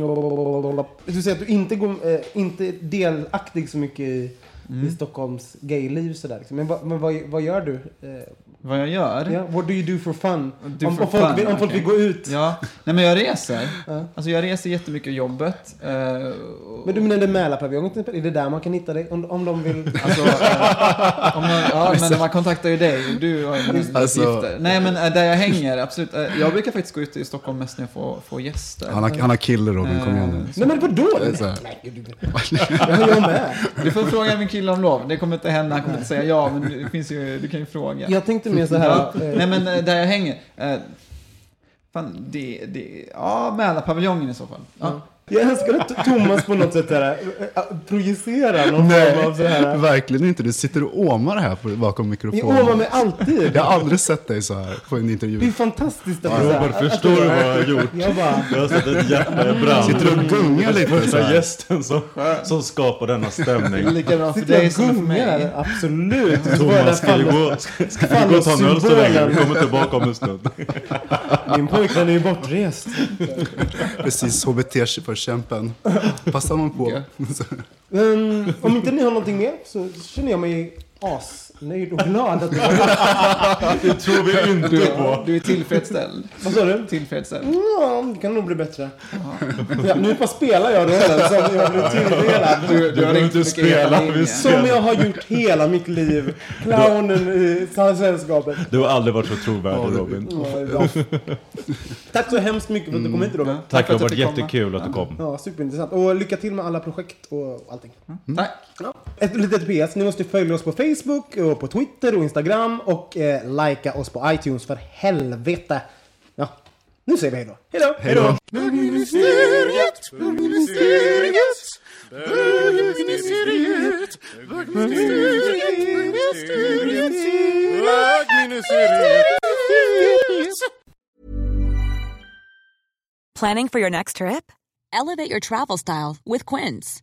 du säger att du inte, går, eh, inte är delaktig så mycket i, i Mm. Stockholms gayliv sådär. Liksom. Men, vad, men vad, vad gör du? Eh, Vad jag gör? ja, what do you do for fun? Do om, for om, folk, fun, vill, om folk okej. vill gå ut. Ja, nej men jag reser. Alltså jag reser jättemycket i jobbet. eh, och- Men du menar Mälarpaviljongen till exempel? Är det där man kan hitta dig? Om, om de vill... Alltså, eh, om man, ja, men man kontaktar ju dig. Du har ju Alltså- uppgifter. Nej, men eh, där jag hänger, absolut. Eh, Jag brukar faktiskt gå ut i Stockholm mest när jag får, får gäster. Han har, han har kille Robin, kom igen nu. Eh, Nej men vadå? Nej, jag med. Du får fråga min kille om lov. Det kommer inte hända. Han kommer inte säga ja, men det finns ju, du kan ju fråga. Jag tänkte mer så här... Eh, Nej, men eh, där jag hänger. Eh, fan, det, det, ja, Mälarpaviljongen i så fall. Ja. Jag älskar att Thomas på något sätt här, äh, projicerar någon form av så här... verkligen inte. Du sitter och åmar här på, bakom mikrofonen. åmar mig alltid. Jag har aldrig sett dig så här på en Det är intervju. fantastiskt att Robert, att- att- förstår du vad jag har gjort? Jag bara... Jag har sett ett hjärta i brand. Sitter och gungar lite så Första gästen som, som skapar denna stämning. Lika bra för jag dig som för mig. Absolut. Så jag Thomas, ska vi gå, ska, vi gå och ta en öl så länge? Vi kommer tillbaka om en stund. Min pojkvän är ju bortrest. Precis, HBT-förkämpen. Passar man på. Men, om inte ni har någonting mer så känner jag mig asnöjd och glad att du var Det tror vi inte Du, du är tillfredsställd. Vad sa du? Tillfredsställd. Ja, det kan nog bli bättre. Ja, nu bara spelar jag rollen som jag blev tilldelad. Du, du har behöver inte spela, vi Som jag har gjort hela mitt liv. Clownen i sällskapet. Du har aldrig varit så trovärdig Robin. Ja. Tack så hemskt mycket för att du kom hit Robin. Ja, Tack, har att varit du jättekul att du kom. Ja, superintressant. Och lycka till med alla projekt och allting. Tack. Ja. Ett litet PS. Ni måste följa oss på Facebook och på Twitter och Instagram och eh, likea oss på iTunes för helvete. Ja, nu säger vi hej då. Hej då! Hej då! Bögministeriet, bögministeriet, bögministeriet, bögministeriet, bögministeriet, bögministeriet. Planning for your next trip? Elevate your travel style with Quince.